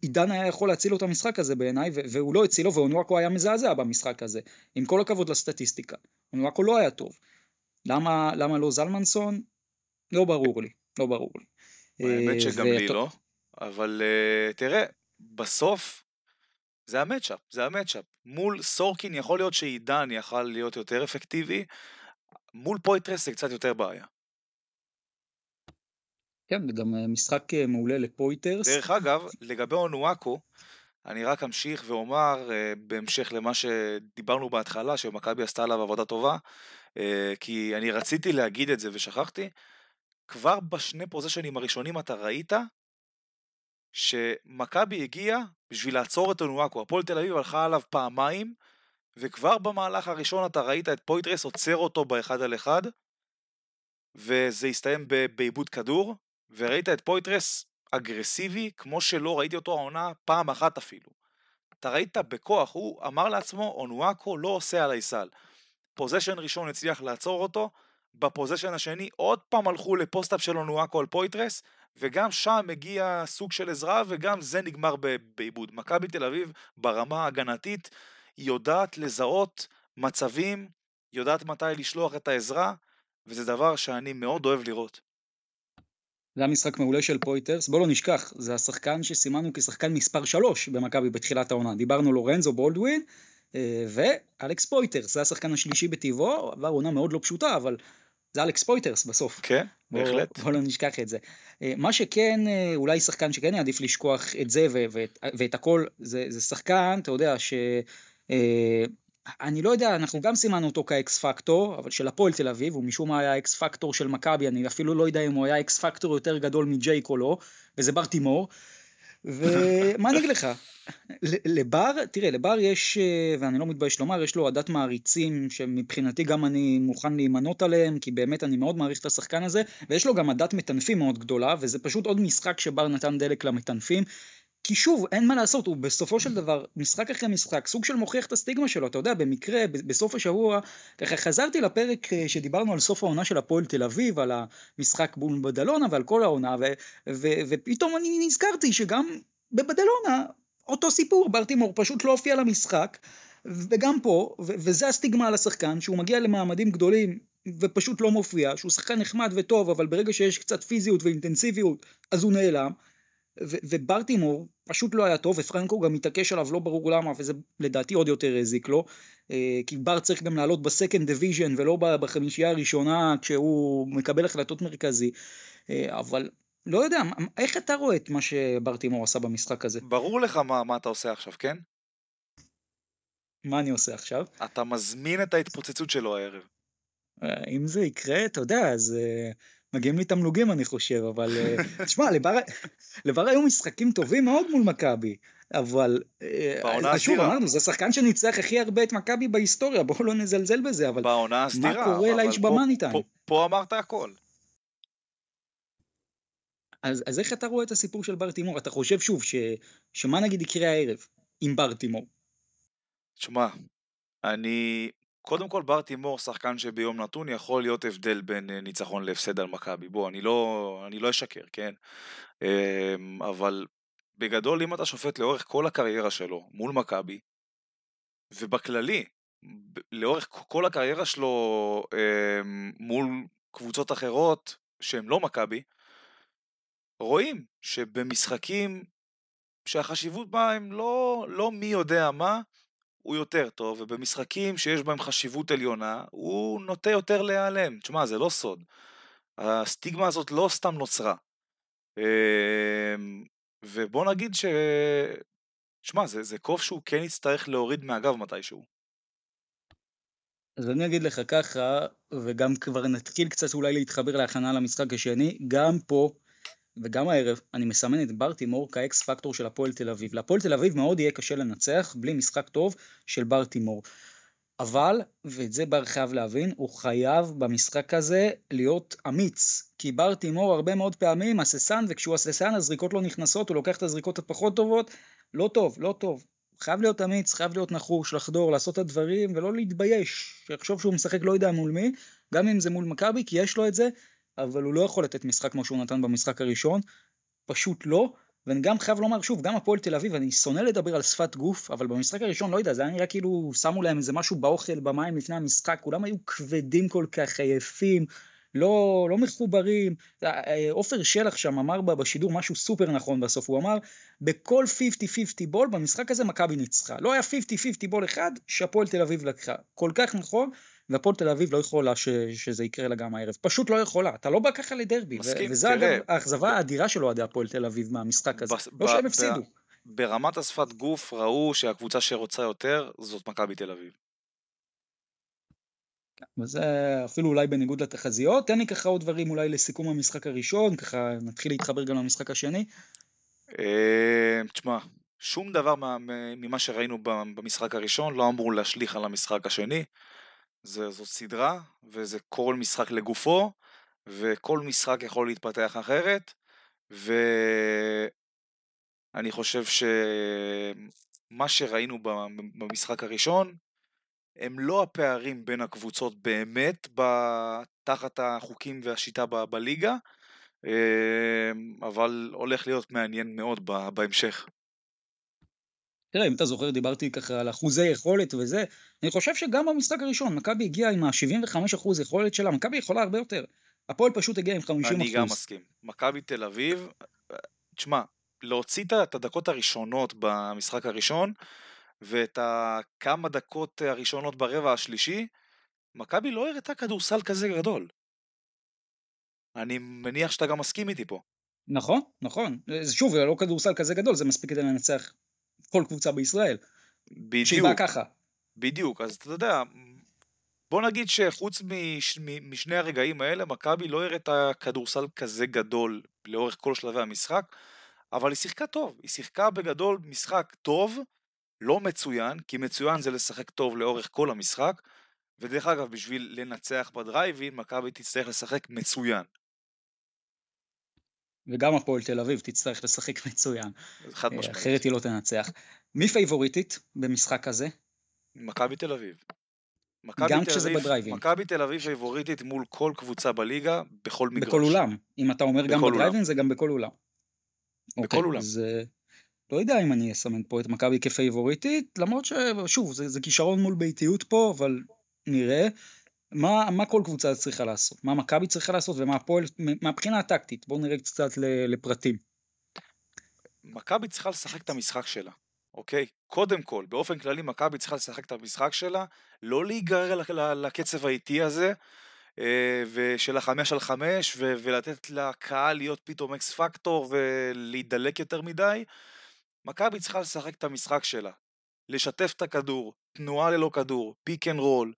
S1: עידן היה יכול להציל לו את המשחק הזה בעיניי, והוא לא הצילו, ואונואקו היה מזעזע במשחק הזה, עם כל הכבוד לסטטיסטיקה. אונואקו לא היה טוב. למה, למה לא זלמנסון? לא ברור לי, לא ברור לי.
S2: האמת אה, שגם לי לא, אבל תראה, בסוף זה המצ'אפ, זה המצ'אפ. מול סורקין יכול להיות שעידן יכל להיות יותר אפקטיבי, מול פויטרס זה קצת יותר בעיה.
S1: כן, וגם אה, משחק אה, מעולה לפויטרס.
S2: דרך אגב, לגבי אונואקו, אני רק אמשיך ואומר, אה, בהמשך למה שדיברנו בהתחלה, שמכבי עשתה עליו עבודה טובה, כי אני רציתי להגיד את זה ושכחתי, כבר בשני פוזיישנים הראשונים אתה ראית שמכבי הגיע בשביל לעצור את אונואקו. הפועל תל אביב הלכה עליו פעמיים, וכבר במהלך הראשון אתה ראית את פויטרס עוצר אותו באחד על אחד, וזה הסתיים בעיבוד כדור, וראית את פויטרס אגרסיבי כמו שלא ראיתי אותו העונה פעם אחת אפילו. אתה ראית בכוח, הוא אמר לעצמו, אונואקו לא עושה עליי סל. possession ראשון הצליח לעצור אותו, ב possession השני עוד פעם הלכו ל post-up של אונואקו על פויטרס, וגם שם הגיע סוג של עזרה, וגם זה נגמר בעיבוד. מכבי תל אביב ברמה ההגנתית יודעת לזהות מצבים, יודעת מתי לשלוח את העזרה, וזה דבר שאני מאוד אוהב לראות.
S1: גם משחק מעולה של פויטרס, בוא לא נשכח, זה השחקן שסימנו כשחקן מספר 3 במכבי בתחילת העונה, דיברנו לורנזו בולדווין אה, ואלכס פויטרס, זה השחקן השלישי בטבעו, עבר עונה מאוד לא פשוטה, אבל זה אלכס פויטרס בסוף.
S2: כן, בוא, בהחלט.
S1: בוא לא נשכח את זה. אה, מה שכן, אה, אולי שחקן שכן יעדיף לשכוח את זה ואת, ואת הכל, זה, זה שחקן, אתה יודע, ש... אני לא יודע, אנחנו גם סימנו אותו כ x-factor, אבל של הפועל תל אביב, הוא משום מה היה x-factor של מכבי, אני אפילו לא יודע אם הוא היה x-factor יותר גדול מג'ייק או לא, וזה בר תימור. ומה אני אגיד לך, לבר, תראה, לבר יש, ואני לא מתבייש לומר, יש לו עדת מעריצים שמבחינתי גם אני מוכן להימנות עליהם, כי באמת אני מאוד מעריך את השחקן הזה, ויש לו גם עדת מטנפים מאוד גדולה, וזה פשוט עוד משחק שבר נתן דלק למטנפים. כי שוב, אין מה לעשות, הוא בסופו של דבר, משחק אחרי משחק, סוג של מוכיח את הסטיגמה שלו, אתה יודע, במקרה, בסוף השבוע, ככה חזרתי לפרק אה, שדיברנו על סוף העונה של הפועל תל אביב, על המשחק בול בדלונה ועל כל העונה, ו, ו, ופתאום אני נזכרתי שגם בבדלונה, אותו סיפור, ברטימור פשוט לא הופיע למשחק, וגם פה, ו, וזה הסטיגמה על השחקן, שהוא מגיע למעמדים גדולים ופשוט לא מופיע, שהוא שחקן נחמד וטוב, אבל ברגע שיש קצת פיזיות ואינטנסיביות, אז הוא נעלם. ובר תימור פשוט לא היה טוב, ופרנקו גם מתעקש עליו, לא ברור למה, וזה לדעתי עוד יותר הזיק לו, אה, כי בר צריך גם לעלות ב second division ולא בחמישייה הראשונה כשהוא מקבל החלטות מרכזי, אה, אבל לא יודע, איך אתה רואה את מה שבר תימור עשה במשחק הזה?
S2: ברור לך מה, מה אתה עושה עכשיו, כן?
S1: מה אני עושה עכשיו?
S2: אתה מזמין את ההתפוצצות שלו הערב.
S1: אה, אם זה יקרה, אתה יודע, אז... מגיעים לי תמלוגים אני חושב, אבל אה, תשמע, לבר, לבר היו משחקים טובים מאוד מול מכבי, אבל
S2: בעונה
S1: שוב אמרנו, זה שחקן שניצח הכי הרבה את מכבי בהיסטוריה, בואו לא נזלזל בזה, אבל
S2: בעונה הסתירה,
S1: מה קורה לאיש במאני טיים?
S2: פה, פה אמרת הכל.
S1: אז, אז איך אתה רואה את הסיפור של בר תימור? אתה חושב שוב, ש, שמה נגיד יקרה הערב עם בר תימור?
S2: שמע, אני קודם כל בר תימור שחקן שביום נתון יכול להיות הבדל בין אה, ניצחון להפסד על מכבי. בוא, אני לא, אני לא אשקר, כן? אמ, אבל בגדול אם אתה שופט לאורך כל הקריירה שלו מול מכבי, ובכללי, לאורך כל הקריירה שלו אמ, מול קבוצות אחרות שהן לא מכבי, רואים שבמשחקים שהחשיבות בה הם לא, לא מי יודע מה, הוא יותר טוב, ובמשחקים שיש בהם חשיבות עליונה, הוא נוטה יותר להיעלם. תשמע, זה לא סוד. הסטיגמה הזאת לא סתם נוצרה. אמ, ובוא נגיד ש... שמע, זה, זה קוף שהוא כן יצטרך להוריד מהגב מתישהו.
S1: אז אני אגיד לך ככה, וגם כבר נתחיל קצת אולי להתחבר להכנה למשחק השני, גם פה וגם הערב אני מסמן את בר תימור כאקס פקטור של הפועל תל אביב. להפועל תל אביב מאוד יהיה קשה לנצח בלי משחק טוב של בר תימור. אבל, ואת זה בר חייב להבין, הוא חייב במשחק הזה להיות אמיץ. כי בר תימור הרבה מאוד פעמים הססן, וכשהוא הססן הזריקות לא נכנסות, הוא לוקח את הזריקות הפחות טובות, לא טוב, לא טוב. חייב להיות אמיץ, חייב להיות נחוש, לחדור, לעשות את הדברים ולא להתבייש. שיחשוב שהוא משחק לא יודע מול מי, גם אם זה מול מכבי, כי יש לו את זה, אבל הוא לא יכול לתת משחק כמו שהוא נתן במשחק הראשון, פשוט לא. ואני גם חייב לומר שוב, גם הפועל תל אביב, אני שונא לדבר על שפת גוף, אבל במשחק הראשון, לא יודע, זה היה נראה כאילו שמו להם איזה משהו באוכל, במים לפני המשחק, כולם היו כבדים כל כך, עייפים, לא, לא מחוברים. עופר שלח שם אמר בשידור משהו סופר נכון בסוף, הוא אמר, בכל 50-50 בול במשחק הזה מכבי ניצחה. לא היה 50-50 בול אחד שהפועל תל אביב לקחה. כל כך נכון, והפועל תל אביב לא יכולה ש, שזה יקרה לה גם הערב. פשוט לא יכולה, אתה לא בא ככה לדרבי. מסכים, וזה תראה. אגב האכזבה האדירה של אוהדי הפועל תל אביב מהמשחק הזה. לא שהם הפסידו.
S2: ברמת השפת גוף ראו שהקבוצה שרוצה יותר זאת מכבי תל אביב.
S1: וזה אפילו אולי בניגוד לתחזיות. תן לי ככה עוד דברים אולי לסיכום המשחק הראשון, ככה נתחיל להתחבר גם למשחק השני.
S2: אה, תשמע, שום דבר ממה שראינו במשחק הראשון לא אמור להשליך על המשחק השני. זה, זו סדרה, וזה כל משחק לגופו, וכל משחק יכול להתפתח אחרת, ואני חושב שמה שראינו במשחק הראשון, הם לא הפערים בין הקבוצות באמת תחת החוקים והשיטה בליגה, אבל הולך להיות מעניין מאוד בהמשך.
S1: תראה, אם אתה זוכר, דיברתי ככה על אחוזי יכולת וזה, אני חושב שגם במשחק הראשון, מכבי הגיעה עם ה-75% יכולת שלה, מכבי יכולה הרבה יותר. הפועל פשוט הגיע עם 50
S2: אני גם מסכים. מכבי תל אביב, תשמע, להוציא את הדקות הראשונות במשחק הראשון, ואת הכמה דקות הראשונות ברבע השלישי, מכבי לא הראתה כדורסל כזה גדול. אני מניח שאתה גם מסכים איתי פה.
S1: נכון, נכון. שוב, זה לא כדורסל כזה גדול, זה מספיק כדי לנצח כל קבוצה בישראל.
S2: בדיוק. שהיא באה ככה. בדיוק, אז אתה יודע, בוא נגיד שחוץ מש, משני הרגעים האלה, מכבי לא הראתה כדורסל כזה גדול לאורך כל שלבי המשחק, אבל היא שיחקה טוב. היא שיחקה בגדול משחק טוב, לא מצוין, כי מצוין זה לשחק טוב לאורך כל המשחק, ודרך אגב, בשביל לנצח בדרייבין, מכבי תצטרך לשחק מצוין.
S1: וגם הפועל תל אביב תצטרך לשחק מצוין. חד משמעית. אחרת היא לא תנצח. מי פייבוריטית במשחק הזה?
S2: מכבי תל אביב.
S1: גם כשזה בדרייבין.
S2: מכבי תל אביב פייבוריטית מול כל קבוצה בליגה, בכל מגרש.
S1: בכל אולם. אם אתה אומר גם בדרייבין, זה גם בכל אולם.
S2: בכל אוקיי, אולם.
S1: אז לא יודע אם אני אסמן פה את מכבי כפייבוריטית, למרות ששוב, זה, זה כישרון מול ביתיות פה, אבל נראה. מה, מה כל קבוצה צריכה לעשות? מה מכבי צריכה לעשות ומה הפועל, מהבחינה הטקטית, בואו נראה קצת לפרטים.
S2: מכבי צריכה לשחק את המשחק שלה, אוקיי? קודם כל, באופן כללי מכבי צריכה לשחק את המשחק שלה, לא להיגרר לקצב האיטי הזה, אה, ושל החמש על חמש, ולתת לקהל להיות פתאום אקס פקטור ולהידלק יותר מדי. מכבי צריכה לשחק את המשחק שלה, לשתף את הכדור, תנועה ללא כדור, pick and roll,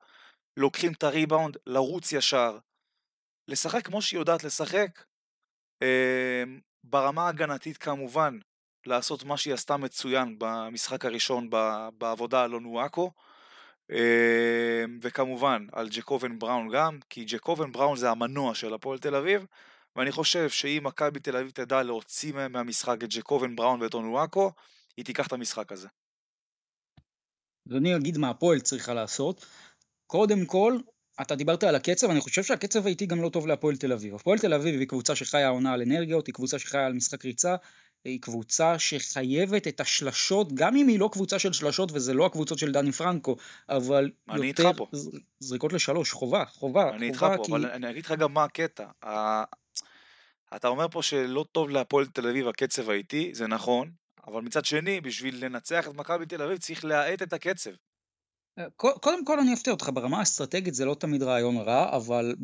S2: לוקחים את הריבאונד, לרוץ ישר, לשחק כמו שהיא יודעת לשחק, אה, ברמה ההגנתית כמובן, לעשות מה שהיא עשתה מצוין במשחק הראשון בעבודה על אונואקו, אה, וכמובן על ג'קובן בראון גם, כי ג'קובן בראון זה המנוע של הפועל תל אביב, ואני חושב שאם מכבי תל אביב תדע להוציא מהמשחק את ג'קובן בראון ואת אונואקו, היא תיקח את המשחק הזה.
S1: אז אני אגיד מה הפועל צריכה לעשות. קודם כל, אתה דיברת על הקצב, אני חושב שהקצב האיטי גם לא טוב להפועל תל אביב. הפועל תל אביב היא קבוצה שחיה עונה על אנרגיות, היא קבוצה שחיה על משחק ריצה, היא קבוצה שחייבת את השלשות, גם אם היא לא קבוצה של שלשות וזה לא הקבוצות של דני פרנקו, אבל יותר זריקות לשלוש, חובה, חובה.
S2: אני איתך פה, כי... אבל אני אגיד לך גם מה הקטע. אתה אומר פה שלא טוב להפועל תל אביב הקצב האיטי, זה נכון, אבל מצד שני, בשביל לנצח את מכבי תל אביב צריך להאט את הקצב.
S1: אה, קודם כל אני אפתיע אותך, ברמה האסטרטגית זה לא תמיד רעיון רע, אבל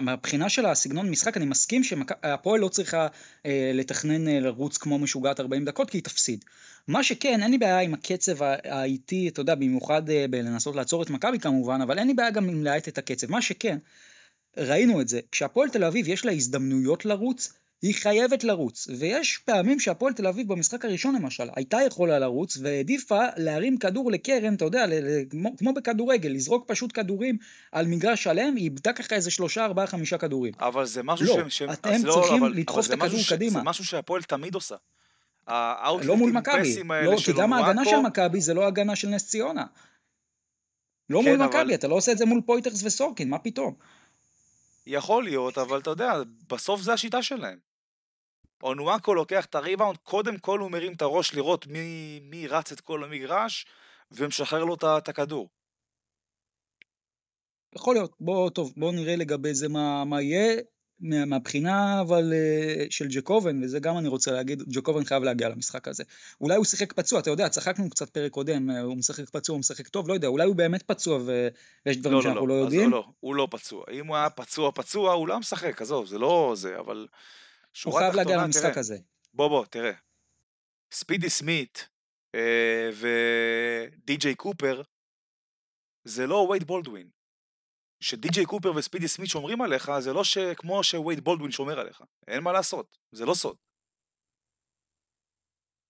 S1: מהבחינה של הסגנון משחק אני מסכים שהפועל לא צריכה אה, לתכנן אה, לרוץ כמו משוגעת 40 דקות כי היא תפסיד. מה שכן, אין לי בעיה עם הקצב האיטי, אתה יודע, במיוחד בלנסות לעצור את מכבי כמובן, אבל אין לי בעיה גם עם להאט את הקצב. מה שכן, ראינו את זה, כשהפועל תל אביב יש לה הזדמנויות לרוץ, היא חייבת לרוץ, ויש פעמים שהפועל תל אביב במשחק הראשון למשל, הייתה יכולה לרוץ והעדיפה להרים כדור לקרן, אתה יודע, כמו, כמו בכדורגל, לזרוק פשוט כדורים על מגרש שלם, היא איבדה ככה איזה שלושה, ארבעה, חמישה כדורים.
S2: אבל זה משהו
S1: לא, ש... אתם לא, צריכים אבל, לדחוף אבל את הכדור ש... קדימה.
S2: זה משהו שהפועל תמיד עושה.
S1: לא מול מכבי, לא, כי גם ההגנה של מכבי זה לא הגנה של נס ציונה. לא כן, מול מכבי, אבל... אתה לא עושה את זה מול פויטרס וסורקין, מה פתאום?
S2: יכול להיות, אבל אתה יודע, בסוף זה השיטה שלהם. אונואקו לוקח את הריבאונד, קודם כל הוא מרים את הראש לראות מי, מי רץ את כל המגרש, ומשחרר לו את הכדור.
S1: יכול להיות, בוא, טוב, בוא נראה לגבי זה מה, מה יהיה, מה, מהבחינה אבל אה, של ג'קובן, וזה גם אני רוצה להגיד, ג'קובן חייב להגיע למשחק הזה. אולי הוא שיחק פצוע, אתה יודע, צחקנו קצת פרק קודם, אה, הוא משחק פצוע, הוא משחק טוב, לא יודע, אולי הוא באמת פצוע ויש דברים לא, לא שאנחנו לא, לא, לא יודעים.
S2: לא, לא, הוא לא פצוע. אם הוא היה פצוע פצוע, הוא לא משחק, עזוב, זה לא זה, אבל...
S1: הוא חייב להגיע למשחק הזה.
S2: בוא בוא, תראה. ספידי סמית אה, ודי.ג'יי קופר זה לא וייד בולדווין. שדי.ג'יי קופר וספידי סמית שומרים עליך זה לא ש... כמו שווייד בולדווין שומר עליך. אין מה לעשות, זה לא סוד.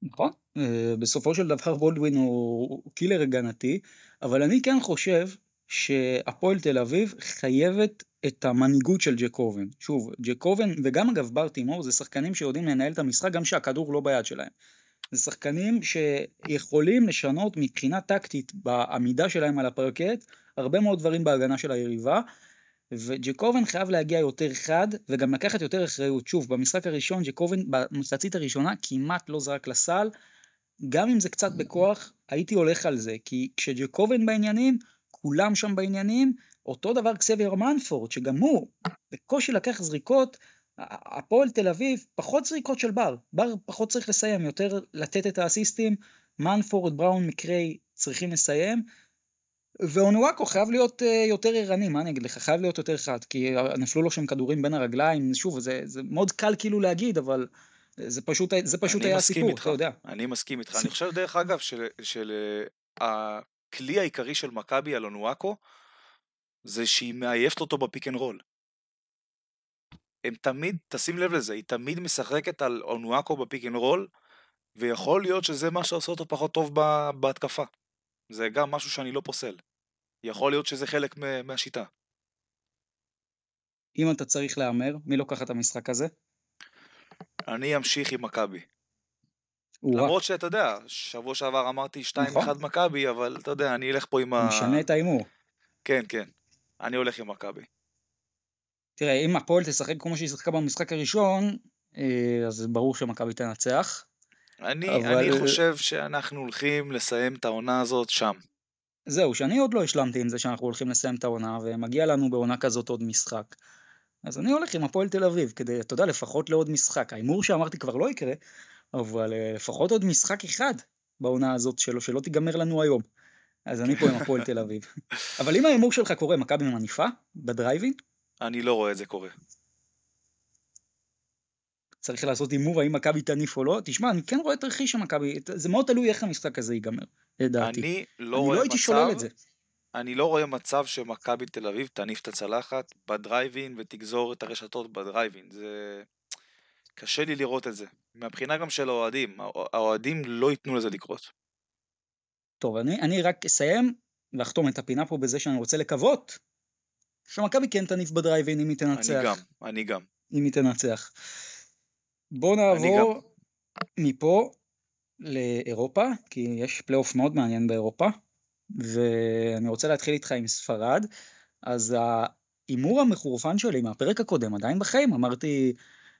S1: נכון, אה, בסופו של דבר בולדווין הוא קילר הגנתי, אבל אני כן חושב שהפועל תל אביב חייבת את המנהיגות של ג'קובן. שוב, ג'קובן וגם אגב בר תימור זה שחקנים שיודעים לנהל את המשחק גם שהכדור לא ביד שלהם. זה שחקנים שיכולים לשנות מבחינה טקטית בעמידה שלהם על הפרקט הרבה מאוד דברים בהגנה של היריבה. וג'קובן חייב להגיע יותר חד וגם לקחת יותר אחריות. שוב, במשחק הראשון ג'קובן במחצית הראשונה כמעט לא זרק לסל. גם אם זה קצת בכוח, הייתי הולך על זה, כי כשג'קובן בעניינים, כולם שם בעניינים, אותו דבר קסבייר מנפורד, שגם הוא בקושי לקח זריקות, הפועל תל אביב, פחות זריקות של בר, בר פחות צריך לסיים, יותר לתת את האסיסטים, מנפורד, בראון, מקריי צריכים לסיים, ואונואקו חייב להיות אה, יותר ערני, מה אני אגיד לך, חייב להיות יותר חד, כי נפלו לו שם כדורים בין הרגליים, שוב, זה, זה מאוד קל כאילו להגיד, אבל זה פשוט, זה פשוט היה הסיפור,
S2: אתה יודע. אני מסכים איתך, אני חושב דרך אגב של, של אה, הכלי העיקרי של מכבי על אונואקו, זה שהיא מעייפת אותו ב pick and roll. הם תמיד, תשים לב לזה, היא תמיד משחקת על אונואקו ב pick and roll, ויכול להיות שזה מה שעושה אותו פחות טוב בהתקפה. זה גם משהו שאני לא פוסל. יכול להיות שזה חלק מהשיטה.
S1: אם אתה צריך להמר, מי לוקח את המשחק הזה?
S2: אני אמשיך עם מכבי. למרות שאתה יודע, שבוע שעבר אמרתי 2-1 נכון. מכבי, אבל אתה יודע, אני אלך פה עם ה...
S1: משנה את ההימור.
S2: כן, כן. אני הולך עם מכבי.
S1: תראה, אם הפועל תשחק כמו שהיא שיחקה במשחק הראשון, אה, אז ברור שמכבי תנצח.
S2: אני, אבל... אני חושב שאנחנו הולכים לסיים את העונה הזאת שם.
S1: זהו, שאני עוד לא השלמתי עם זה שאנחנו הולכים לסיים את העונה, ומגיע לנו בעונה כזאת עוד משחק. אז אני הולך עם הפועל תל אביב, כדי, אתה יודע, לפחות לעוד משחק. ההימור שאמרתי כבר לא יקרה, אבל אה, לפחות עוד משחק אחד בעונה הזאת שלו, שלא תיגמר לנו היום. אז אני פה עם הפועל תל אביב. אבל אם ההימור שלך קורה, מכבי מניפה בדרייבין?
S2: אני לא רואה את זה קורה.
S1: צריך לעשות הימור האם מכבי תניף או לא. תשמע, אני כן רואה תרחיש של מכבי, זה מאוד תלוי איך המשחק הזה ייגמר, לדעתי.
S2: אני לא אני רואה לא הייתי מצב, שולל את זה. אני לא רואה מצב שמכבי תל אביב תניף את הצלחת בדרייבין ותגזור את הרשתות בדרייבין. זה... קשה לי לראות את זה. מהבחינה גם של האוהדים, האוהדים לא ייתנו לזה לקרות.
S1: טוב, אני, אני רק אסיים ואחתום את הפינה פה בזה שאני רוצה לקוות שמכבי כן תניף בדרייב אין אם היא תנצח.
S2: אני גם, אני גם.
S1: אם היא תנצח. בואו נעבור מפה לאירופה, כי יש פלייאוף מאוד מעניין באירופה, ואני רוצה להתחיל איתך עם ספרד. אז ההימור המחורפן שלי מהפרק הקודם עדיין בחיים, אמרתי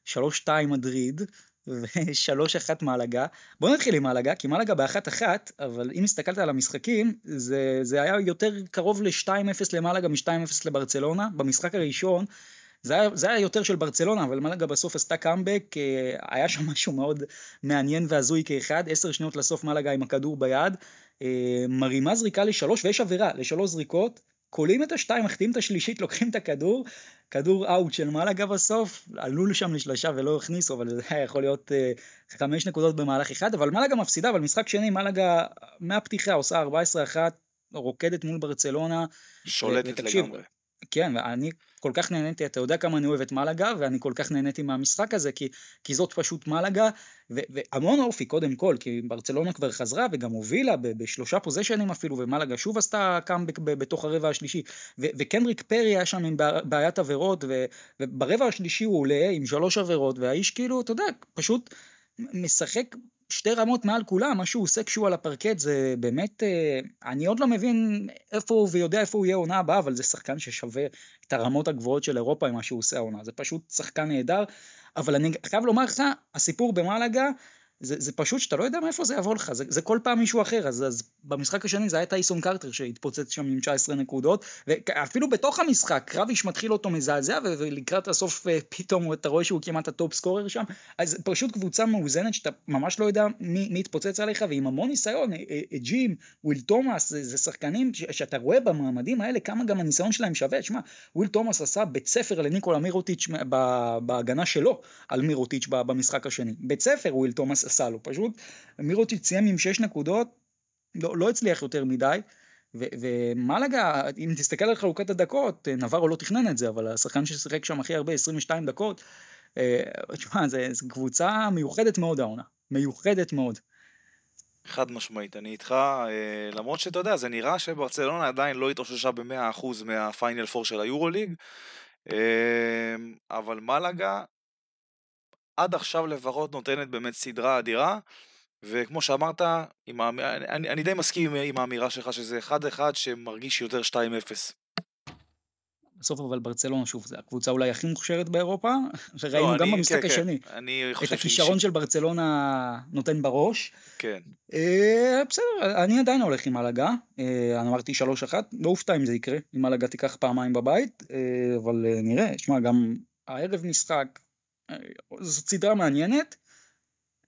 S1: 3-2 מדריד ו-3-1 מלאגה. בוא נתחיל עם מלאגה, כי מלאגה באחת-אחת, אבל אם הסתכלת על המשחקים, זה, זה היה יותר קרוב ל-2-0 למלאגה מ-2-0 לברצלונה. במשחק הראשון זה היה, זה היה יותר של ברצלונה, אבל מלאגה בסוף עשתה קאמבק, אה, היה שם משהו מאוד מעניין והזוי כאחד, עשר שניות לסוף מלאגה עם הכדור ביד, אה, מרימה זריקה לשלוש, ויש עבירה לשלוש זריקות, כולים את השתיים, מחטיאים את השלישית, לוקחים את הכדור, כדור אאוט של מלאגה בסוף, עלו לשם לשלושה ולא הכניסו, אבל זה היה יכול להיות uh, חמש נקודות במהלך אחד, אבל מלאגה מפסידה, אבל משחק שני, מלאגה מהפתיחה עושה 14-1, רוקדת מול ברצלונה.
S2: שולטת לגמרי.
S1: כן, ואני כל כך נהניתי, אתה יודע כמה אני אוהב את מלאגה, ואני כל כך נהניתי מהמשחק הזה, כי, כי זאת פשוט מלאגה, והמון אופי קודם כל, כי ברצלונה כבר חזרה וגם הובילה בשלושה פוזיישנים אפילו, ומלאגה שוב עשתה קאמבק בתוך הרבע השלישי, וקנדריק פרי היה שם עם בעיית עבירות, וברבע השלישי הוא עולה עם שלוש עבירות, והאיש כאילו, אתה יודע, פשוט משחק שתי רמות מעל כולם, מה שהוא עושה כשהוא על הפרקט זה באמת, אה, אני עוד לא מבין איפה הוא ויודע איפה הוא יהיה עונה הבאה, אבל זה שחקן ששווה את הרמות הגבוהות של אירופה עם מה שהוא עושה העונה, זה פשוט שחקן נהדר, אבל אני חייב לומר לך, הסיפור במלאגה, זה, זה פשוט שאתה לא יודע מאיפה זה יבוא לך, זה, זה כל פעם מישהו אחר, אז, אז במשחק השני זה היה טייסון קרטר שהתפוצץ שם עם 19 נקודות, ואפילו בתוך המשחק, קרביש מתחיל אותו מזעזע, ולקראת הסוף אה, פתאום אתה רואה שהוא כמעט ה top scorer שם, אז פשוט קבוצה מאוזנת שאתה ממש לא יודע מי, מי יתפוצץ עליך, ועם המון ניסיון, אה, אה, ג'ים, וויל תומאס, זה, זה שחקנים ש, שאתה רואה במעמדים האלה כמה גם הניסיון שלהם שווה, שמע, וויל תומאס עשה בית ספר לניקולה מירוטיץ' בהגנה שלו על מירוטיץ' במשחק השני, בית ספר וויל תומאס עשה לו, פשוט מירוטיץ' סיים עם 6 נקודות, לא, לא הצליח יותר מדי, ומלאגה, אם תסתכל על חלוקת הדקות, נבארו לא תכנן את זה, אבל השחקן ששיחק שם הכי הרבה, 22 דקות, אה, תשמע, זו קבוצה מיוחדת מאוד העונה, מיוחדת מאוד.
S2: חד משמעית, אני איתך, אה, למרות שאתה יודע, זה נראה שברצלונה עדיין לא התאוששה ב-100% מהפיינל פור של היורוליג, אה, אבל מלאגה עד עכשיו לפחות נותנת באמת סדרה אדירה, וכמו שאמרת, עם האמ... אני, אני די מסכים עם, עם האמירה שלך שזה 1-1 שמרגיש יותר 2-0.
S1: בסוף אבל ברצלונה, שוב, זו הקבוצה אולי הכי מוכשרת באירופה, וראינו לא, גם אני, במשחק כן, כן. השני. כן. אני את הכישרון ש... של ברצלונה נותן בראש.
S2: כן.
S1: אה, בסדר, אני עדיין הולך עם מלאגה, אה, אני אמרתי 3-1, לא אופתע אם זה יקרה, אם מלאגה תיקח פעמיים בבית, אה, אבל אה, נראה, שמע, גם הערב משחק, זו סדרה מעניינת.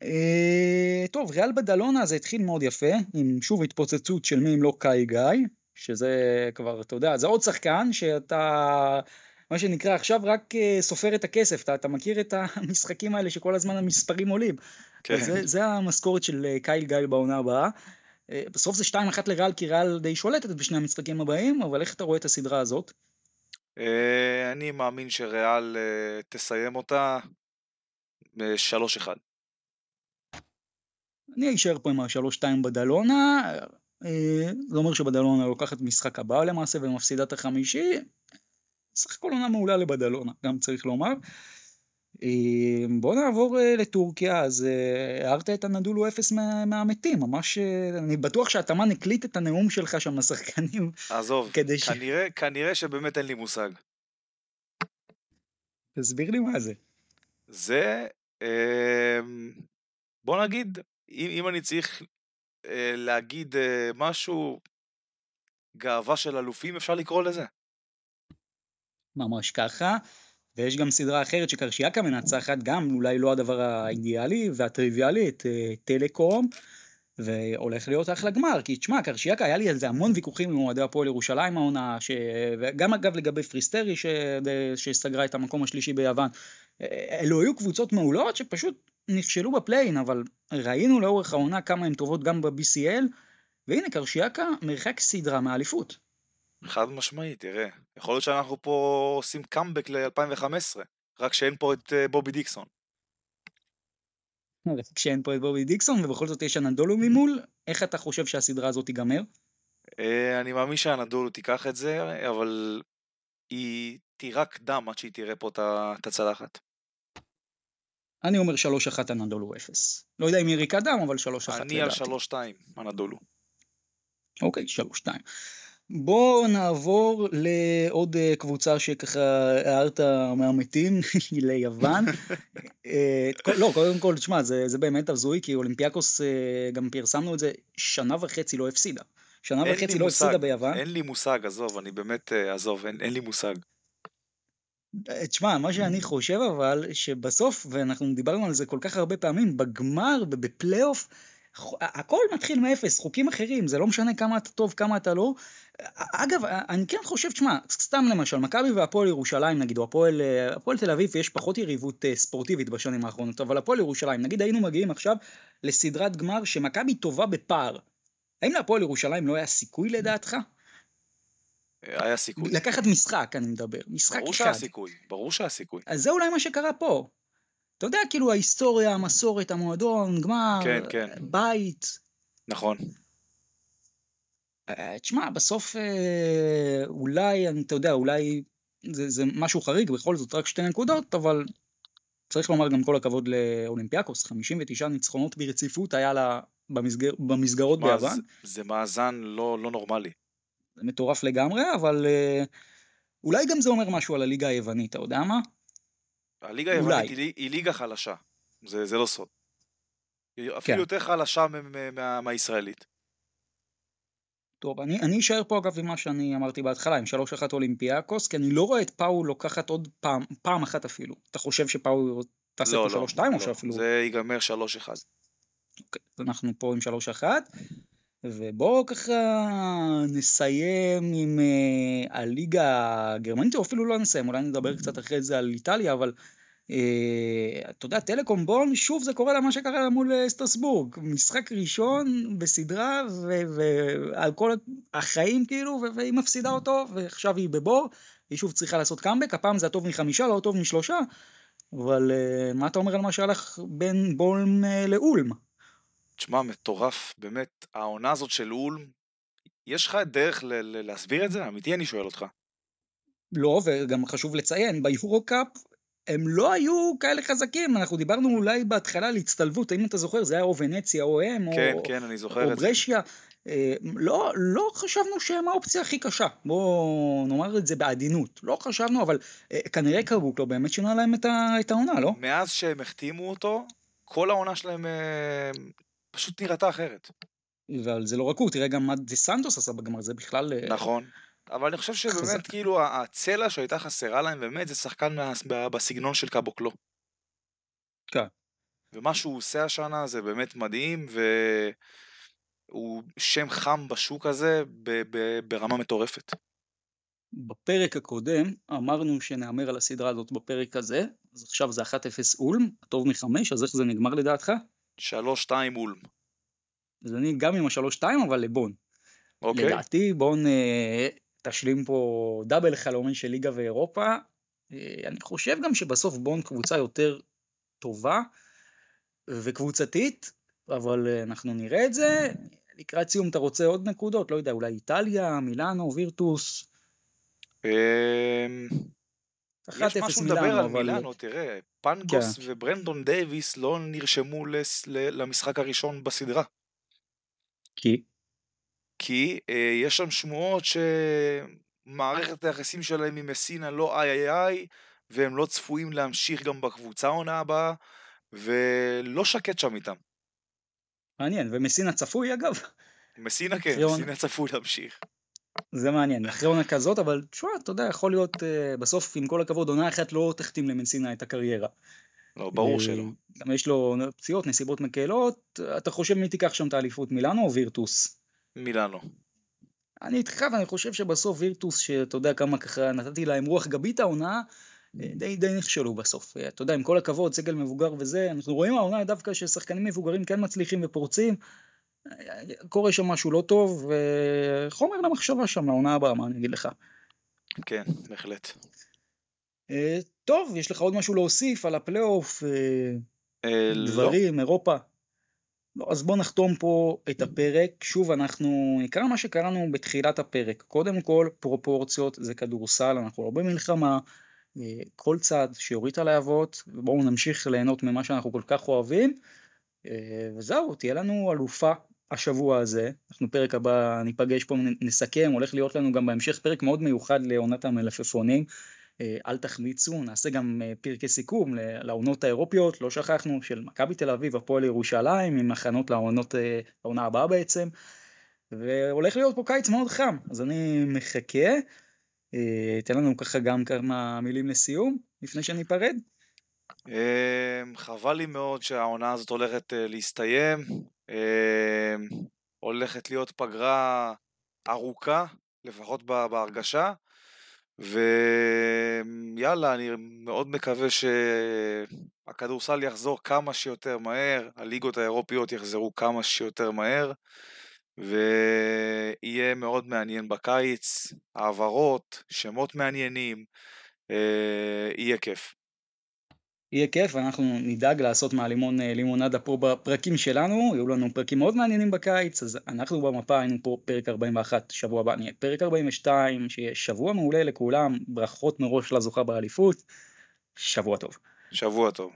S1: אה, טוב, ריאל בדלונה זה התחיל מאוד יפה, עם שוב התפוצצות של מי אם לא קאי גיא. שזה כבר, אתה יודע, זה עוד שחקן שאתה, מה שנקרא עכשיו רק אה, סופר את הכסף, אתה, אתה מכיר את המשחקים האלה שכל הזמן המספרים עולים. כן. זה, זה המשכורת של אה, קייל גיא בעונה הבאה. אה, בסוף זה 2-1 לריאל, כי ריאל די שולטת בשני המשחקים הבאים, אבל איך אתה רואה את הסדרה הזאת?
S2: אני מאמין שריאל תסיים אותה ב-3-1.
S1: אני אשאר פה עם ה-3-2 בדלונה, אה, זה אומר שבדלונה לוקחת משחק הבא למעשה ומפסידה את החמישי. סך הכל עונה מעולה לבדלונה, גם צריך לומר. אה, בוא נעבור אה, לטורקיה, אז הערת את הנדולו אפס מהמתים, ממש, אני בטוח שהתאמן הקליט את הנאום שלך שם לשחקנים.
S2: עזוב, כנראה, ש... כנראה שבאמת אין לי מושג.
S1: תסביר לי מה זה.
S2: זה, בוא נגיד, אם, אם אני צריך אה, להגיד אה, משהו, גאווה של אלופים אפשר לקרוא לזה.
S1: ממש ככה. ויש גם סדרה אחרת שקרשיאקה מנצחת, גם אולי לא הדבר האידיאלי והטריוויאלי, את אה, טלקום, והולך להיות אחלה גמר, כי תשמע, קרשיאקה, היה לי על זה המון ויכוחים עם אוהדי הפועל ירושלים העונה, ש... וגם אגב לגבי פריסטרי, ש... שסגרה את המקום השלישי ביוון. אלו היו קבוצות מעולות שפשוט נכשלו ב play-in, אבל ראינו לאורך העונה כמה הן טובות גם ב-BCL, והנה קרשיאקה מרחק סדרה מאליפות.
S2: חד משמעית, תראה. יכול להיות שאנחנו פה עושים קאמבק ל-2015, רק שאין פה את uh, בובי דיקסון.
S1: כשאין פה את בובי דיקסון, ובכל זאת יש אנדולו ממול, איך אתה חושב שהסדרה הזאת תיגמר?
S2: Uh, אני מאמין שאנדולו תיקח את זה, אבל היא תירק דם עד שהיא תראה פה את הצלחת.
S1: אני אומר 3-1 אנדולו 0. לא יודע אם יריקה דם, אבל 3-1
S2: אני על 3-2 אנדולו.
S1: אוקיי, 3-2. בואו נעבור לעוד אה, קבוצה שככה הערת מהמתים, ליוון. אה, לא, קודם כל, תשמע, זה, זה באמת הזוי, כי אולימפיאקוס, אה, גם פרסמנו את זה, שנה וחצי לא הפסידה. שנה וחצי לא הפסידה ביוון.
S2: אין לי מושג, עזוב, אני באמת, עזוב, אין, אין לי מושג.
S1: תשמע, מה שאני חושב אבל, שבסוף, ואנחנו דיברנו על זה כל כך הרבה פעמים, בגמר ובפלייאוף, הכל מתחיל מאפס, חוקים אחרים, זה לא משנה כמה אתה טוב, כמה אתה לא. אגב, אני כן חושב, תשמע, סתם למשל, מכבי והפועל ירושלים נגיד, או הפועל, הפועל תל אביב, יש פחות יריבות אה, ספורטיבית בשנים האחרונות, אבל הפועל ירושלים, נגיד היינו מגיעים עכשיו לסדרת גמר שמכבי טובה בפער. האם להפועל ירושלים לא היה סיכוי לדעתך?
S2: היה סיכוי.
S1: לקחת משחק, אני מדבר. משחק
S2: ברור אחד. ברור שהיה סיכוי, ברור שהיה סיכוי.
S1: אז זה אולי מה שקרה פה. אתה יודע, כאילו ההיסטוריה, המסורת, המועדון, גמר, כן, כן. בית.
S2: נכון.
S1: אה, תשמע, בסוף אה, אולי, אתה יודע, אולי זה, זה משהו חריג, בכל זאת רק שתי נקודות, אבל צריך לומר גם כל הכבוד לאולימפיאקוס, 59 ניצחונות ברציפות היה לה במסגר, במסגרות ביוון.
S2: זה מאזן לא, לא נורמלי.
S1: זה מטורף לגמרי, אבל אה, אולי גם זה אומר משהו על הליגה היוונית, אתה יודע מה?
S2: הליגה היוונית היא, היא ליגה חלשה, זה, זה לא סוד. היא כן. אפילו יותר חלשה מהישראלית.
S1: טוב, אני, אני אשאר פה אגב עם מה שאני אמרתי בהתחלה, עם 3-1 אולימפיאקוס, כי אני לא רואה את פאו לוקחת עוד פעם, פעם אחת אפילו. אתה חושב שפאו תעשה לא, פה לא, 3-2 לא, או שאפילו...
S2: זה ייגמר 3-1.
S1: אוקיי, אז אנחנו פה עם 3-1. ובואו ככה נסיים עם uh, הליגה הגרמנית, או אפילו לא נסיים, אולי נדבר קצת אחרי זה על איטליה, אבל uh, אתה יודע, טלקום בון, שוב זה קורה לה מה שקרה מול אה, סטרסבורג, משחק ראשון בסדרה, ועל כל החיים כאילו, והיא מפסידה אותו, ועכשיו היא בבור, היא שוב צריכה לעשות קאמבק, הפעם זה הטוב מחמישה, לא הטוב משלושה, אבל uh, מה אתה אומר על מה שהלך בין בולם uh, לאולם?
S2: תשמע, מטורף, באמת, העונה הזאת של אולם, יש לך דרך ל- ל- להסביר את זה? אמיתי אני שואל אותך.
S1: לא, וגם חשוב לציין, ביורו-קאפ הם לא היו כאלה חזקים, אנחנו דיברנו אולי בהתחלה על הצטלבות, האם אתה זוכר, זה היה או ונציה או הם,
S2: כן, או, כן, אני זוכר או
S1: ברשיה. אה, לא, לא חשבנו שהם האופציה הכי קשה, בואו נאמר את זה בעדינות, לא חשבנו, אבל אה, כנראה קרבוק לא באמת שינה להם את, ה, את העונה, לא?
S2: מאז שהם החתימו אותו, כל העונה שלהם אה, פשוט נראתה אחרת.
S1: אבל זה לא רק הוא, תראה גם מה דה סנטוס עשה בגמר, זה בכלל...
S2: אה, נכון. אבל אני חושב שבאמת, חזק. כאילו, הצלע שהייתה חסרה להם, באמת, זה שחקן מה, בסגנון של קאבוקלו.
S1: כן.
S2: ומה שהוא עושה השנה זה באמת מדהים, והוא שם חם בשוק הזה ב- ב- ברמה מטורפת.
S1: בפרק הקודם אמרנו שנהמר על הסדרה הזאת בפרק הזה, אז עכשיו זה 1-0 אולם, הטוב מחמש, אז איך זה נגמר לדעתך?
S2: 3-2 אולם.
S1: אז אני גם עם ה-3-2 אבל לבון.
S2: אוקיי.
S1: לדעתי בון אה, תשלים פה דאבל חלומי של ליגה ואירופה. אה, אני חושב גם שבסוף בון קבוצה יותר טובה וקבוצתית, אבל אה, אנחנו נראה את זה. לקראת סיום אתה רוצה עוד נקודות? לא יודע, אולי איטליה, מילאנו, וירטוס?
S2: יש משהו לדבר על מילאנו, תראה, פנגוס כן. וברנדון דייוויס לא נרשמו למשחק הראשון בסדרה.
S1: כי?
S2: כי אה, יש שם שמועות שמערכת היחסים שלהם עם מסינה לא איי איי איי, והם לא צפויים להמשיך גם בקבוצה העונה הבאה, ולא שקט שם איתם.
S1: מעניין, ומסינה צפוי אגב?
S2: מסינה כן, מסינה צפוי להמשיך.
S1: זה מעניין, אחרי עונה כזאת, אבל תשמע, אתה יודע, יכול להיות, uh, בסוף, עם כל הכבוד, עונה אחת לא תחתים למסינה את הקריירה.
S2: לא, ברור uh, שלא.
S1: גם יש לו פציעות, נסיבות מקלות, אתה חושב מי תיקח שם את האליפות, מילאנו או וירטוס?
S2: מילאנו.
S1: אני איתך ואני חושב שבסוף וירטוס, שאתה יודע כמה ככה נתתי להם רוח גבית העונה, די, די נכשלו בסוף. אתה יודע, עם כל הכבוד, סגל מבוגר וזה, אנחנו רואים העונה דווקא ששחקנים מבוגרים כן מצליחים ופורצים, קורה שם משהו לא טוב, וחומר למחשבה שם לעונה הבאה, מה אני אגיד לך.
S2: כן, בהחלט.
S1: אה, טוב, יש לך עוד משהו להוסיף על הפלייאוף, אה,
S2: אה.
S1: דברים, לא. אירופה? לא, אז בואו נחתום פה את הפרק. שוב, אנחנו נקרא מה שקראנו בתחילת הפרק. קודם כל, פרופורציות זה כדורסל, אנחנו לא במלחמה. כל צד שיוריד את הלהבות, ובואו נמשיך ליהנות ממה שאנחנו כל כך אוהבים. וזהו, תהיה לנו אלופה השבוע הזה. אנחנו פרק הבא ניפגש פה, נסכם, הולך להיות לנו גם בהמשך פרק מאוד מיוחד לעונת המלפפונים. אה, אל תחמיצו, נעשה גם אה, פרקי סיכום לעונות האירופיות, לא שכחנו, של מכבי תל אביב, הפועל ירושלים, עם הכנות לעונות, אה, לעונה הבאה בעצם, והולך להיות פה קיץ מאוד חם, אז אני מחכה. תן לנו ככה גם כמה מילים לסיום, לפני שניפרד.
S2: חבל לי מאוד שהעונה הזאת הולכת להסתיים, הולכת להיות פגרה ארוכה, לפחות בהרגשה. ויאללה, אני מאוד מקווה שהכדורסל יחזור כמה שיותר מהר, הליגות האירופיות יחזרו כמה שיותר מהר, ויהיה מאוד מעניין בקיץ, העברות, שמות מעניינים, אה, יהיה כיף.
S1: יהיה כיף, אנחנו נדאג לעשות מהלימון אה, לימונדה פה בפרקים שלנו, יהיו לנו פרקים מאוד מעניינים בקיץ, אז אנחנו במפה היינו פה פרק 41, שבוע הבא נהיה פרק 42, שיהיה שבוע מעולה לכולם, ברכות מראש לזוכה באליפות, שבוע טוב.
S2: שבוע טוב.